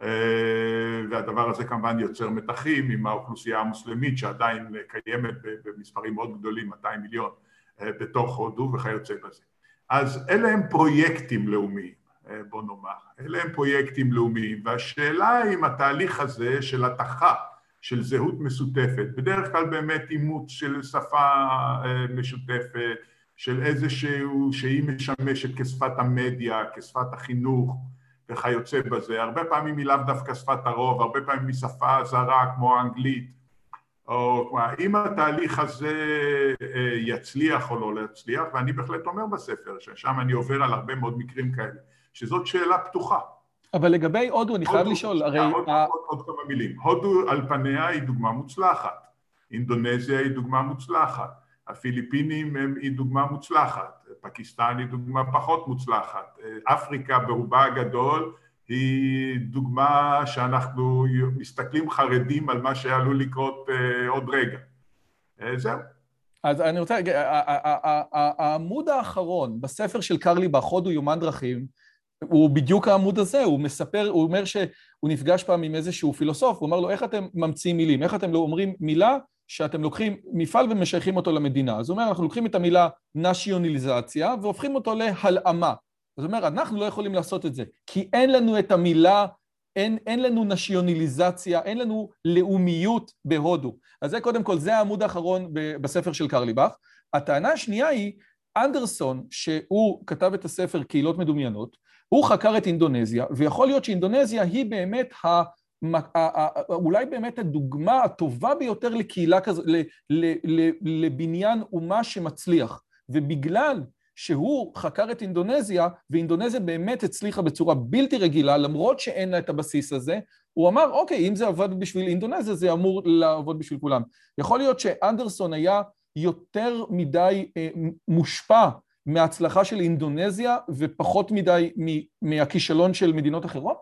אה, והדבר הזה כמובן יוצר מתחים עם האוכלוסייה המוסלמית שעדיין קיימת במספרים מאוד גדולים, 200 מיליון אה, בתוך הודו וכיוצא בזה. אז אלה הם פרויקטים לאומיים, אה, בוא נאמר, אלה הם פרויקטים לאומיים והשאלה אם התהליך הזה של התחה של זהות משותפת, בדרך כלל באמת אימוץ של שפה משותפת של איזשהו, שהיא משמשת כשפת המדיה, כשפת החינוך וכיוצא בזה, הרבה פעמים היא לאו דווקא שפת הרוב, הרבה פעמים היא שפה זרה כמו האנגלית, או אם התהליך הזה אה, יצליח או לא יצליח, ואני בהחלט אומר בספר, ששם אני עובר על הרבה מאוד מקרים כאלה, שזאת שאלה פתוחה. אבל לגבי הודו, אני חייב לשאול, הרי... עוד, ה... עוד, עוד כמה מילים. הודו על פניה היא דוגמה מוצלחת, אינדונזיה היא דוגמה מוצלחת, הפיליפינים הם, היא דוגמה מוצלחת, פקיסטן היא דוגמה פחות מוצלחת, אפריקה ברובה הגדול היא דוגמה שאנחנו מסתכלים חרדים על מה שעלול לקרות עוד רגע. זהו. אז אני רוצה להגיד, העמוד האחרון בספר של קרליבך, הודו יומן דרכים, הוא בדיוק העמוד הזה, הוא מספר, הוא אומר שהוא נפגש פעם עם איזשהו פילוסוף, הוא אמר לו, איך אתם ממציאים מילים? איך אתם לא אומרים מילה שאתם לוקחים מפעל ומשייכים אותו למדינה? אז הוא אומר, אנחנו לוקחים את המילה נשיונליזציה והופכים אותו להלאמה. אז הוא אומר, אנחנו לא יכולים לעשות את זה, כי אין לנו את המילה, אין, אין לנו נשיונליזציה, אין לנו לאומיות בהודו. אז זה קודם כל, זה העמוד האחרון בספר של קרליבך. הטענה השנייה היא, אנדרסון, שהוא כתב את הספר קהילות מדומיינות, הוא חקר את אינדונזיה, ויכול להיות שאינדונזיה היא באמת ה... אולי באמת הדוגמה הטובה ביותר לקהילה כזו, לבניין אומה שמצליח. ובגלל שהוא חקר את אינדונזיה, ואינדונזיה באמת הצליחה בצורה בלתי רגילה, למרות שאין לה את הבסיס הזה, הוא אמר, אוקיי, אם זה עבד בשביל אינדונזיה, זה אמור לעבוד בשביל כולם. יכול להיות שאנדרסון היה יותר מדי אה, מושפע מההצלחה של אינדונזיה ופחות מדי מהכישלון של מדינות אחרות?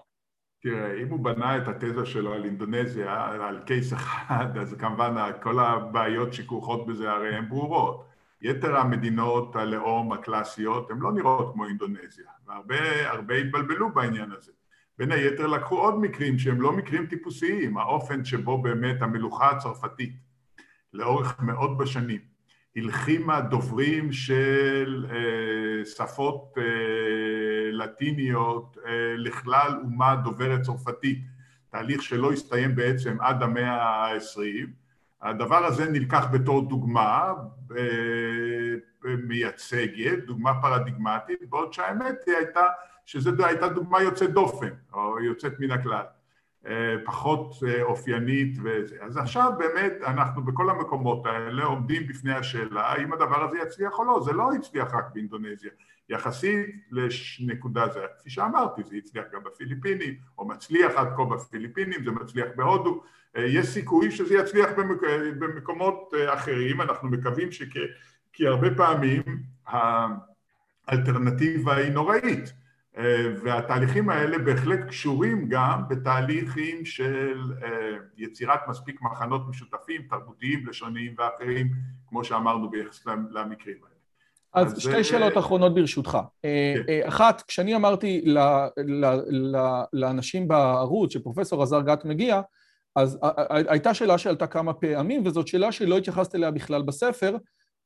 תראה, אם הוא בנה את התזה שלו על אינדונזיה, על קייס אחד, אז כמובן כל הבעיות שכרוכות בזה הרי הן ברורות. יתר המדינות הלאום הקלאסיות הן לא נראות כמו אינדונזיה, והרבה התבלבלו בעניין הזה. בין היתר לקחו עוד מקרים שהם לא מקרים טיפוסיים, האופן שבו באמת המלוכה הצרפתית לאורך מאות בשנים הלחימה דוברים של אה, שפות אה, לטיניות אה, לכלל אומה דוברת צרפתית, תהליך שלא הסתיים בעצם עד המאה העשרים. הדבר הזה נלקח בתור דוגמה מייצגת, דוגמה פרדיגמטית, בעוד שהאמת היא הייתה שזו הייתה דוגמה יוצאת דופן, או יוצאת מן הכלל. אה, פחות אה, אופיינית וזה. אז עכשיו באמת אנחנו בכל המקומות האלה עומדים בפני השאלה האם הדבר הזה יצליח או לא, זה לא הצליח רק באינדונזיה, יחסית לנקודה זה, כפי שאמרתי, זה הצליח גם בפיליפינים, או מצליח עד כה בפיליפינים, זה מצליח בהודו, אה, יש סיכוי שזה יצליח במק... במקומות אחרים, אנחנו מקווים שכ... כי הרבה פעמים האלטרנטיבה היא נוראית אה, והתהליכים האלה בהחלט קשורים גם בתהליכים של אה, יצירת מספיק מחנות משותפים, תרבותיים, לשוניים ואחרים, כמו שאמרנו ביחס למקרים האלה. אז, שתי שאלות אחרונות ברשותך. אה, כן. אחת, כשאני אמרתי ל, ל, ל, לאנשים בערוץ שפרופסור עזר גת מגיע, אז הייתה שאלה שעלתה כמה פעמים, וזאת שאלה שלא התייחסת אליה בכלל בספר,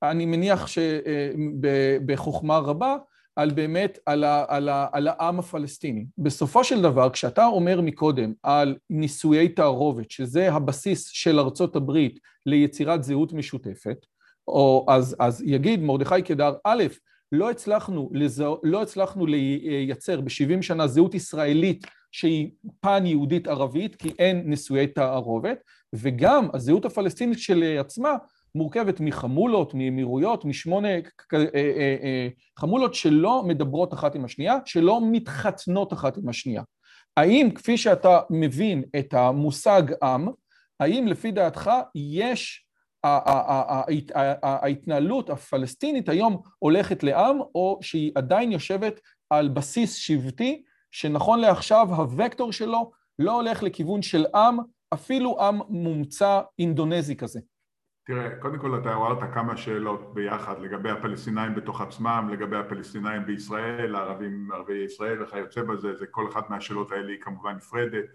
אני מניח שבחוכמה רבה, על באמת, על, ה, על, ה, על העם הפלסטיני. בסופו של דבר, כשאתה אומר מקודם על נישואי תערובת, שזה הבסיס של ארצות הברית ליצירת זהות משותפת, או אז, אז יגיד מרדכי קדר, א', לא הצלחנו, לזה, לא הצלחנו לייצר ב-70 שנה זהות ישראלית שהיא פן יהודית ערבית, כי אין נישואי תערובת, וגם הזהות הפלסטינית שלעצמה מורכבת מחמולות, מאמירויות, משמונה אה, אה, אה, חמולות שלא מדברות אחת עם השנייה, שלא מתחתנות אחת עם השנייה. האם כפי שאתה מבין את המושג עם, האם לפי דעתך יש, ההתנהלות הפלסטינית היום הולכת לעם, או שהיא עדיין יושבת על בסיס שבטי, שנכון לעכשיו הוקטור שלו לא הולך לכיוון של עם, אפילו עם מומצא אינדונזי כזה? תראה, קודם כל אתה עוררת כמה שאלות ביחד לגבי הפלסטינאים בתוך עצמם, לגבי הפלסטינאים בישראל, הערבים, ערביי ישראל וכיוצא בזה, זה כל אחת מהשאלות האלה היא כמובן נפרדת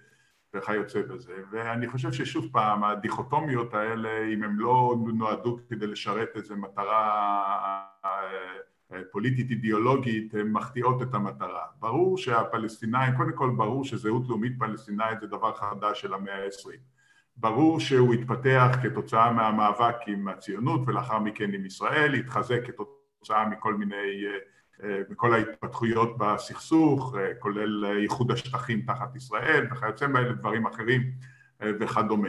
וכיוצא בזה. ואני חושב ששוב פעם, הדיכוטומיות האלה, אם הם לא נועדו כדי לשרת איזו מטרה אה, פוליטית אידיאולוגית, הן מחטיאות את המטרה. ברור שהפלסטינאים, קודם כל ברור שזהות לאומית פלסטינאית זה דבר חדש של המאה העשרים. ברור שהוא התפתח כתוצאה מהמאבק עם הציונות ולאחר מכן עם ישראל, התחזק כתוצאה מכל מיני, אה, מכל ההתפתחויות בסכסוך, אה, כולל איחוד השטחים תחת ישראל וכיוצא באלה דברים אחרים אה, וכדומה.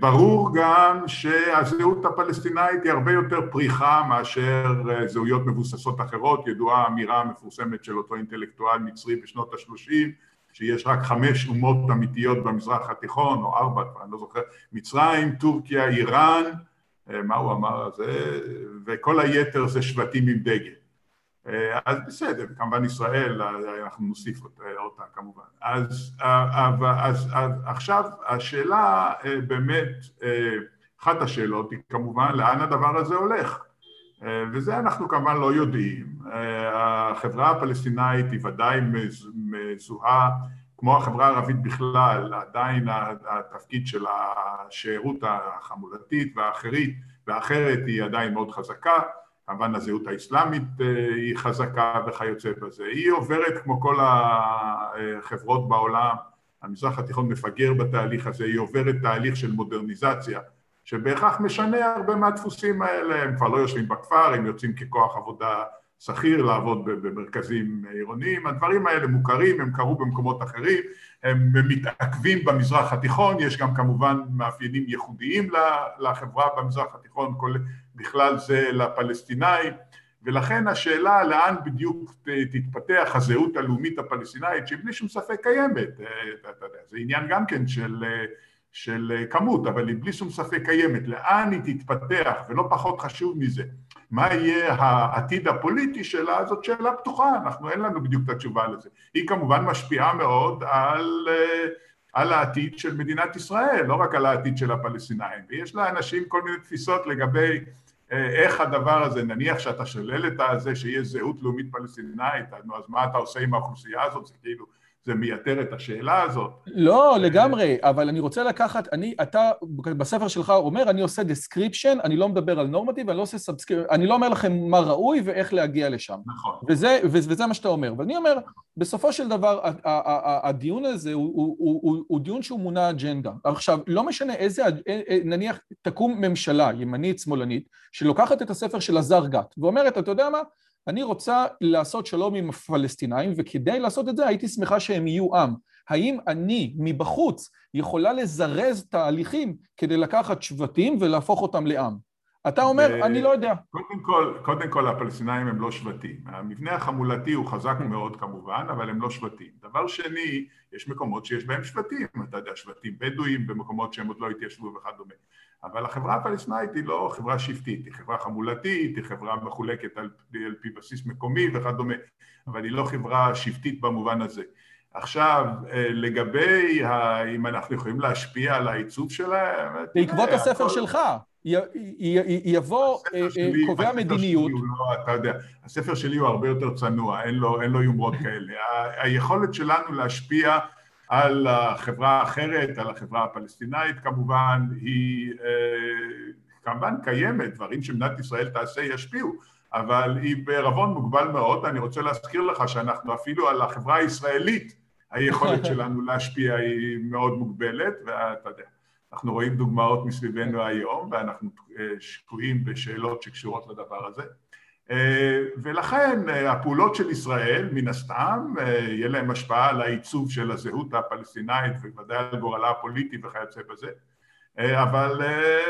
ברור גם שהזהות הפלסטינאית היא הרבה יותר פריחה מאשר זהויות מבוססות אחרות, ידועה האמירה המפורסמת של אותו אינטלקטואל מצרי בשנות השלושים שיש רק חמש אומות אמיתיות במזרח התיכון, או ארבע, אני לא זוכר, מצרים, טורקיה, איראן, אה, מה הוא אמר על זה, וכל היתר זה שבטים עם דגל. אז בסדר, כמובן ישראל, אנחנו נוסיף אותה, כמובן. אז, אז, אז, אז עכשיו השאלה באמת, אחת השאלות היא כמובן לאן הדבר הזה הולך. וזה אנחנו כמובן לא יודעים. החברה הפלסטינאית היא ודאי מזוהה, כמו החברה הערבית בכלל, עדיין התפקיד של השארות החמולתית והאחרית והאחרת היא עדיין מאוד חזקה, כמובן הזהות האסלאמית היא חזקה וכיוצא בזה. היא עוברת כמו כל החברות בעולם, המזרח התיכון מפגר בתהליך הזה, היא עוברת תהליך של מודרניזציה שבהכרח משנה הרבה מהדפוסים האלה, הם כבר לא יושבים בכפר, הם יוצאים ככוח עבודה שכיר לעבוד במרכזים עירוניים, הדברים האלה מוכרים, הם קרו במקומות אחרים, הם מתעכבים במזרח התיכון, יש גם כמובן מאפיינים ייחודיים לחברה במזרח התיכון, בכלל זה לפלסטינאים, ולכן השאלה לאן בדיוק תתפתח הזהות הלאומית הפלסטינאית, שבלי שום ספק קיימת, יודע, זה עניין גם כן של של אה, כמות, אבל היא בלי שום ספק קיימת. לאן היא תתפתח, ולא פחות חשוב מזה, מה יהיה העתיד הפוליטי שלה, זאת שאלה פתוחה, אנחנו אין לנו בדיוק את התשובה לזה. היא כמובן משפיעה מאוד על, אה, על העתיד של מדינת ישראל, לא רק על העתיד של הפלסטינאים, ויש לאנשים כל מיני תפיסות לגבי אה, איך הדבר הזה, נניח שאתה שולל את זה שיש זהות לאומית פלסטינאית, אז מה אתה עושה עם האוכלוסייה הזאת, זה כאילו זה מייתר את השאלה הזאת. לא, לגמרי, אבל אני רוצה לקחת, אני, אתה בספר שלך אומר, אני עושה description, אני לא מדבר על normative, אני לא עושה subscript, אני לא אומר לכם מה ראוי ואיך להגיע לשם. נכון. וזה, וזה מה שאתה אומר. ואני אומר, בסופו של דבר, הדיון הזה הוא, הוא, הוא, הוא, דיון שהוא מונע אג'נדה. עכשיו, לא משנה איזה, אה, אה, נניח תקום ממשלה ימנית, שמאלנית, שלוקחת את הספר של עזר גת, ואומרת, אתה יודע מה? אני רוצה לעשות שלום עם הפלסטינאים, וכדי לעשות את זה הייתי שמחה שהם יהיו עם. האם אני מבחוץ יכולה לזרז תהליכים כדי לקחת שבטים ולהפוך אותם לעם? אתה אומר, ו... אני לא יודע. קודם כל, קודם כל, הפלסטינאים הם לא שבטים. המבנה החמולתי הוא חזק מאוד כמובן, אבל הם לא שבטים. דבר שני, יש מקומות שיש בהם שבטים, אתה יודע, שבטים בדואים במקומות שהם עוד לא התיישבו וכדומה. אבל החברה הפלסטינאית היא לא חברה שבטית, היא חברה חמולתית, היא חברה מחולקת על, על פי בסיס מקומי וכדומה, אבל היא לא חברה שבטית במובן הזה. עכשיו, אה, לגבי אם אנחנו יכולים להשפיע על העיצוב שלה... בעקבות הספר שלך, יבוא אה, אה, קובע מדיניות. לא, אתה יודע, הספר שלי הוא הרבה יותר צנוע, אין לו, אין לו יומרות כאלה. היכולת שלנו להשפיע על החברה האחרת, על החברה הפלסטינאית כמובן, היא כמובן קיימת, דברים שמדינת ישראל תעשה ישפיעו, אבל היא בערבון מוגבל מאוד, אני רוצה להזכיר לך שאנחנו אפילו על החברה הישראלית היכולת שלנו להשפיע היא מאוד מוגבלת, ואתה יודע, אנחנו רואים דוגמאות מסביבנו היום, ואנחנו אה, שקועים בשאלות שקשורות לדבר הזה. אה, ולכן אה, הפעולות של ישראל, מן הסתם, יהיה להם השפעה על העיצוב של הזהות הפלסטינאית ובוודאי על גורלה הפוליטי וכיוצא בזה. אבל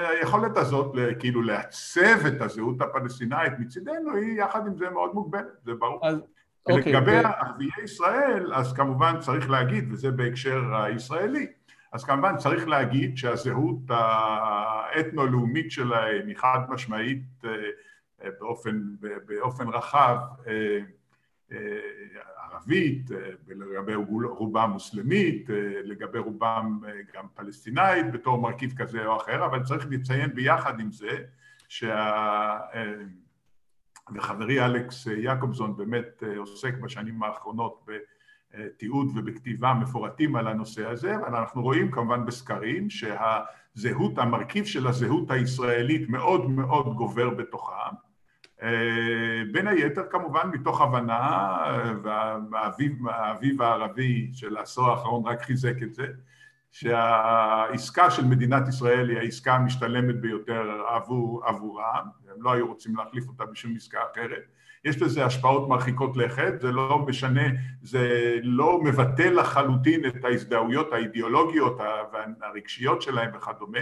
היכולת הזאת כאילו לעצב את הזהות הפלסטינאית מצידנו היא יחד עם זה מאוד מוגבלת, זה ברור. אז אוקיי. לגבי ערביי ישראל, אז כמובן צריך להגיד, וזה בהקשר הישראלי, אז כמובן צריך להגיד שהזהות האתנו-לאומית שלהם היא חד משמעית אה, באופן, באופן רחב אה, אה, ערבית, לגבי רובם מוסלמית, לגבי רובם גם פלסטינאית בתור מרכיב כזה או אחר, אבל צריך לציין ביחד עם זה שה... וחברי אלכס יעקובזון באמת אה, עוסק בשנים האחרונות בתיעוד ובכתיבה מפורטים על הנושא הזה, אבל אנחנו רואים כמובן בסקרים שהזהות, המרכיב של הזהות הישראלית מאוד מאוד גובר בתוכם, אה, בין היתר כמובן מתוך הבנה, והאביב הערבי של העשור האחרון רק חיזק את זה, שהעסקה של מדינת ישראל היא העסקה המשתלמת ביותר עבור, עבורם, הם לא היו רוצים להחליף אותה בשום עסקה אחרת. יש לזה השפעות מרחיקות לכת, זה לא משנה, זה לא מבטל לחלוטין את ההזדהויות האידיאולוגיות והרגשיות שלהם וכדומה,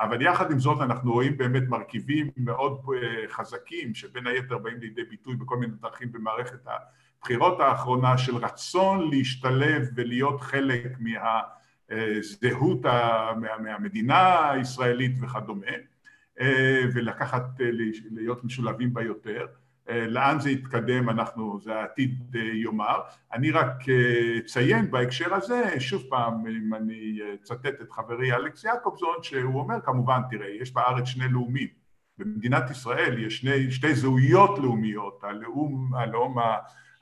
אבל יחד עם זאת אנחנו רואים באמת מרכיבים מאוד אה, חזקים שבין היתר באים לידי ביטוי בכל מיני דרכים במערכת הבחירות האחרונה של רצון להשתלב ולהיות חלק מה... זהות מהמדינה הישראלית וכדומה, אה, ולקחת, אה, להיות משולבים בה יותר. לאן זה יתקדם אנחנו, זה העתיד יאמר. אני רק אציין בהקשר הזה, שוב פעם, אם אני אצטט את חברי אלכס יעקובזון, שהוא אומר כמובן, תראה, יש בארץ שני לאומים. במדינת ישראל יש שני, שתי זהויות לאומיות, הלאום, הלאום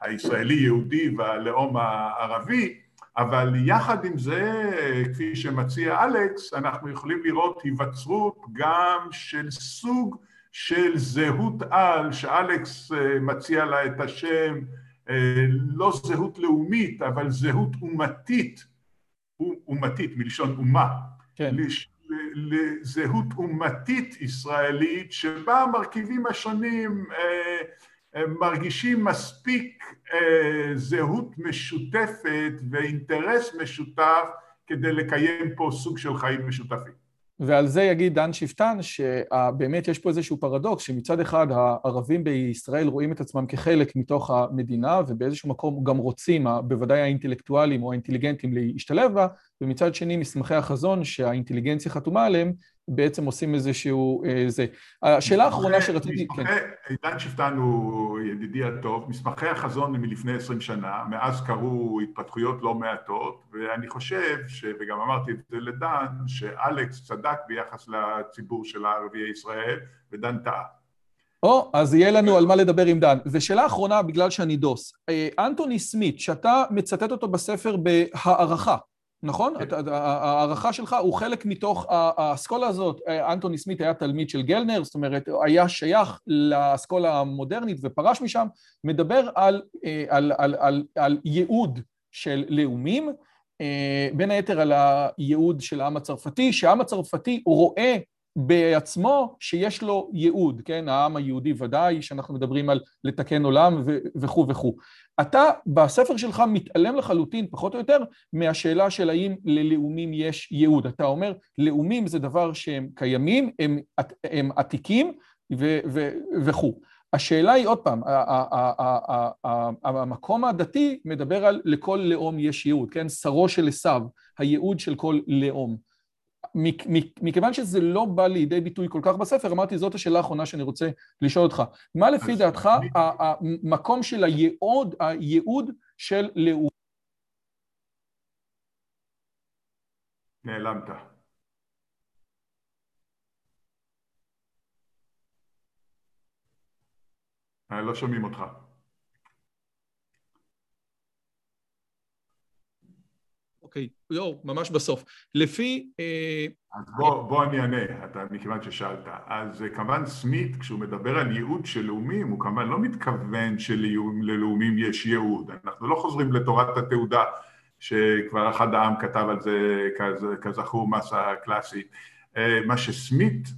הישראלי-יהודי והלאום הערבי, אבל יחד עם זה, כפי שמציע אלכס, אנחנו יכולים לראות היווצרות גם של סוג של זהות על, שאלכס אה, מציע לה את השם אה, לא זהות לאומית, אבל זהות אומתית, אומתית מלשון אומה, כן. לזהות אומתית ישראלית שבה המרכיבים השונים אה, מרגישים מספיק זהות משותפת ואינטרס משותף כדי לקיים פה סוג של חיים משותפים. ועל זה יגיד דן שפטן שבאמת יש פה איזשהו פרדוקס שמצד אחד הערבים בישראל רואים את עצמם כחלק מתוך המדינה ובאיזשהו מקום גם רוצים, בוודאי האינטלקטואלים או האינטליגנטים להשתלב בה ומצד שני מסמכי החזון שהאינטליגנציה חתומה עליהם בעצם עושים איזשהו... זה. השאלה האחרונה שרציתי... כן. עידן שפטן הוא ידידי הטוב, מסמכי החזון הם מלפני עשרים שנה, מאז קרו התפתחויות לא מעטות, ואני חושב, ש... וגם אמרתי את זה לדן, שאלכס צדק ביחס לציבור של ערביי ישראל, ודן טעה. או, אז יהיה לנו על מה לדבר עם דן. ושאלה אחרונה, בגלל שאני דוס. אה, אנטוני סמית, שאתה מצטט אותו בספר בהערכה, נכון? כן. ההערכה שלך הוא חלק מתוך האסכולה הזאת, אנטוני סמית היה תלמיד של גלנר, זאת אומרת, היה שייך לאסכולה המודרנית ופרש משם, מדבר על, אה, על, על, על, על ייעוד של לאומים, אה, בין היתר על הייעוד של העם הצרפתי, שהעם הצרפתי רואה בעצמו שיש לו ייעוד, כן? העם היהודי ודאי, שאנחנו מדברים על לתקן עולם וכו' וכו'. אתה בספר שלך מתעלם לחלוטין, פחות או יותר, מהשאלה של האם ללאומים יש ייעוד. אתה אומר, לאומים זה דבר שהם קיימים, הם, הם עתיקים וכו'. השאלה היא עוד פעם, המקום הדתי מדבר על לכל לאום יש ייעוד, כן? שרו של עשיו, הייעוד של כל לאום. מכיוון שזה לא בא לידי ביטוי כל כך בספר, אמרתי, זאת השאלה האחרונה שאני רוצה לשאול אותך. מה לפי דעתך המקום של הייעוד, הייעוד של לאום? נעלמת. לא שומעים אותך. אוקיי, לא, ממש בסוף. לפי... אה, אז בוא, בוא אני אענה, אתה, מכיוון ששאלת. אז אה, כמובן סמית, כשהוא מדבר על ייעוד של לאומים, הוא כמובן לא מתכוון שללאומים יש ייעוד. אנחנו לא חוזרים לתורת התעודה, שכבר אחד העם כתב על זה כזכור מסה קלאסית. אה, מה שסמית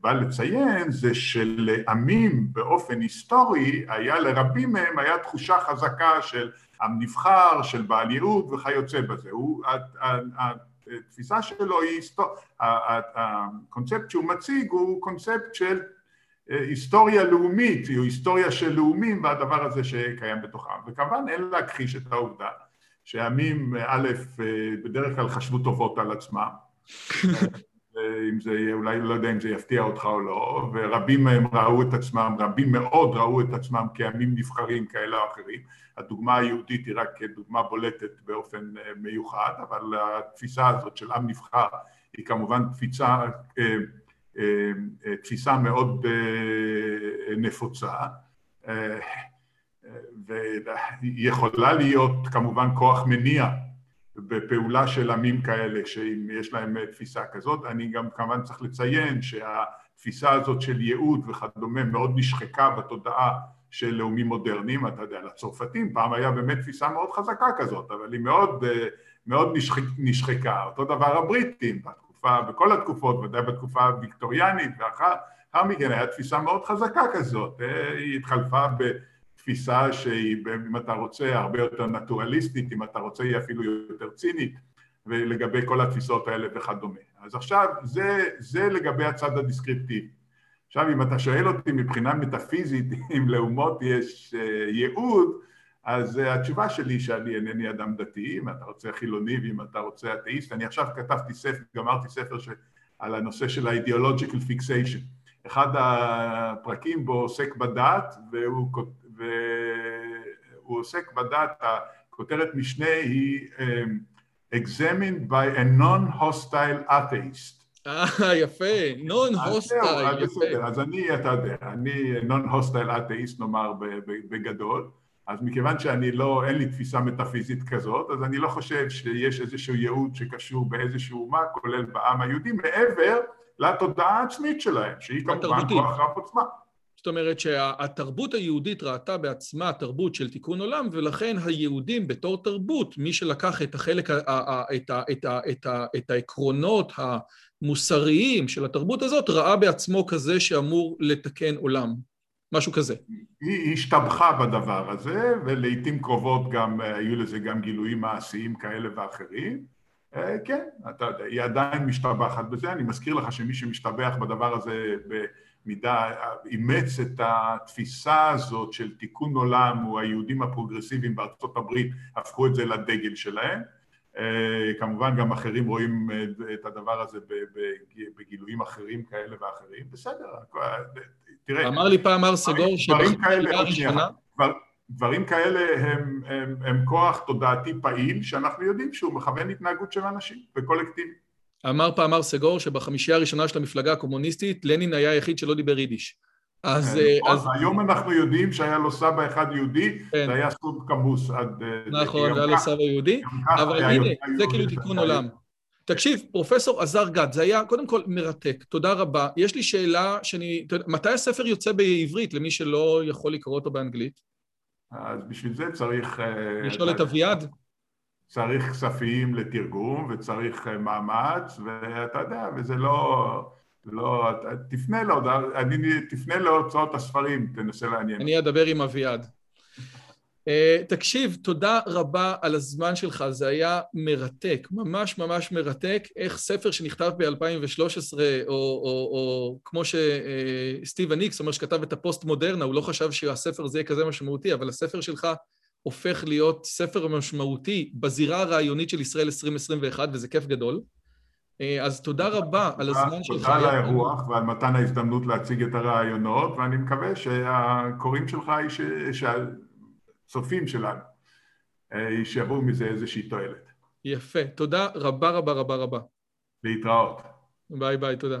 בא לציין זה שלעמים באופן היסטורי היה לרבים מהם היה תחושה חזקה של עם נבחר, של בעל ייעוד וכיוצא בזה. הוא, התפיסה שלו היא, הקונספט שהוא מציג הוא קונספט של אה, היסטוריה לאומית, היא היסטוריה של לאומים והדבר הזה שקיים בתוכם. וכמובן אין להכחיש את העובדה שעמים א', אה, בדרך כלל חשבו טובות על עצמם, אם זה, אולי לא יודע אם זה יפתיע אותך או לא, ורבים מהם ראו את עצמם, רבים מאוד ראו את עצמם כעמים נבחרים כאלה או אחרים. הדוגמה היהודית היא רק דוגמה בולטת באופן אה, מיוחד, אבל התפיסה הזאת של עם נבחר היא כמובן תפיסה, אה, אה, תפיסה מאוד נפוצה, והיא יכולה להיות כמובן כוח מניע בפעולה של עמים כאלה שאם יש להם תפיסה כזאת, אני גם כמובן צריך לציין שהתפיסה הזאת של ייעוד וכדומה מאוד נשחקה בתודעה של לאומים מודרניים, אתה יודע, לצרפתים. פעם היה באמת תפיסה מאוד חזקה כזאת, אבל היא מאוד, מאוד נשחק, נשחקה, אותו דבר הבריטים, בתקופה, בכל התקופות, ודאי בתקופה הוויקטוריאנית ואחר מכן היה תפיסה מאוד חזקה כזאת, היא התחלפה ב... תפיסה שהיא, אם אתה רוצה, הרבה יותר נטורליסטית, אם אתה רוצה, היא אפילו יותר צינית, ולגבי כל התפיסות האלה וכדומה. אז עכשיו, זה, זה לגבי הצד הדיסקריפטיבי. עכשיו, אם אתה שואל אותי מבחינה מטאפיזית, אם לאומות יש אה, ייעוד, אז אה, התשובה שלי שאני אינני אדם דתי, אם אתה רוצה חילוני ואם אתה רוצה אתאיסט, אני עכשיו כתבתי ספר, גמרתי ספר ש... על הנושא של ה-ideological fixation. אחד הפרקים בו עוסק בדת, והוא, והוא עוסק בדת, הכותרת משנה היא Examined by a non-hostile atheist. אה, יפה, non-hostile, יפה. אז אני, אתה יודע, אני non-hostile atheist, נאמר בגדול, אז מכיוון שאני לא, אין לי תפיסה מטאפיזית כזאת, אז אני לא חושב שיש איזשהו ייעוד שקשור באיזשהו אומה, כולל בעם היהודי, מעבר לתודעה העצמית שלהם, שהיא כמובן כוח רב עוצמה. זאת אומרת שהתרבות היהודית ראתה בעצמה תרבות של תיקון עולם, ולכן היהודים בתור תרבות, מי שלקח את החלק, את, את, את, את העקרונות המוסריים של התרבות הזאת, ראה בעצמו כזה שאמור לתקן עולם. משהו כזה. היא השתבחה בדבר הזה, ולעיתים קרובות גם, היו לזה גם גילויים מעשיים כאלה ואחרים. אה, כן, אתה היא עדיין משתבחת בזה. אני מזכיר לך שמי שמשתבח בדבר הזה במידה, אימץ את התפיסה הזאת של תיקון עולם, הוא היהודים הפרוגרסיביים בארצות הברית, הפכו את זה לדגל שלהם. אה, כמובן גם אחרים רואים את הדבר הזה בגילויים אחרים כאלה ואחרים. בסדר, תראה... אמר לי פעם מר סגור שבחקירה הראשונה... דברים כאלה הם, הם, הם כוח תודעתי פעיל שאנחנו יודעים שהוא מכוון התנהגות של אנשים וקולקטיבי. אמר פעם מר סגור שבחמישייה הראשונה של המפלגה הקומוניסטית לנין היה היחיד שלא דיבר יידיש. אז, כן, אז... אז היום אנחנו יודעים שהיה לו סבא אחד יהודי, כן. זה היה סוד כמוס עד... נכון, היה לו סבא יהודי, אבל הנה, זה כאילו תיקון עולם. תקשיב, פרופסור עזר גד, זה היה קודם כל מרתק, תודה רבה. יש לי שאלה שאני... מתי הספר יוצא בעברית למי שלא יכול לקרוא אותו באנגלית? אז בשביל זה צריך... אה, לשאול את אביעד? צריך כספים לתרגום וצריך אה, מאמץ, ואתה יודע, וזה לא... לא, תפנה להודעה, תפנה להוצאות הספרים, תנסה לעניין. אני אדבר עם אביעד. Uh, תקשיב, תודה רבה על הזמן שלך, זה היה מרתק, ממש ממש מרתק, איך ספר שנכתב ב-2013, או, או, או כמו שסטיבן איקס אומר שכתב את הפוסט מודרנה, הוא לא חשב שהספר הזה יהיה כזה משמעותי, אבל הספר שלך הופך להיות ספר משמעותי בזירה הרעיונית של ישראל 2021, וזה כיף גדול. Uh, אז תודה רבה על הזמן שלך. תודה על האירוח ועל מתן ההזדמנות להציג את הרעיונות, ואני מקווה שהקוראים שלך, ש... צופים שלנו, אה, שיבואו מזה איזושהי תועלת. יפה, תודה רבה רבה רבה רבה. להתראות. ביי ביי, תודה.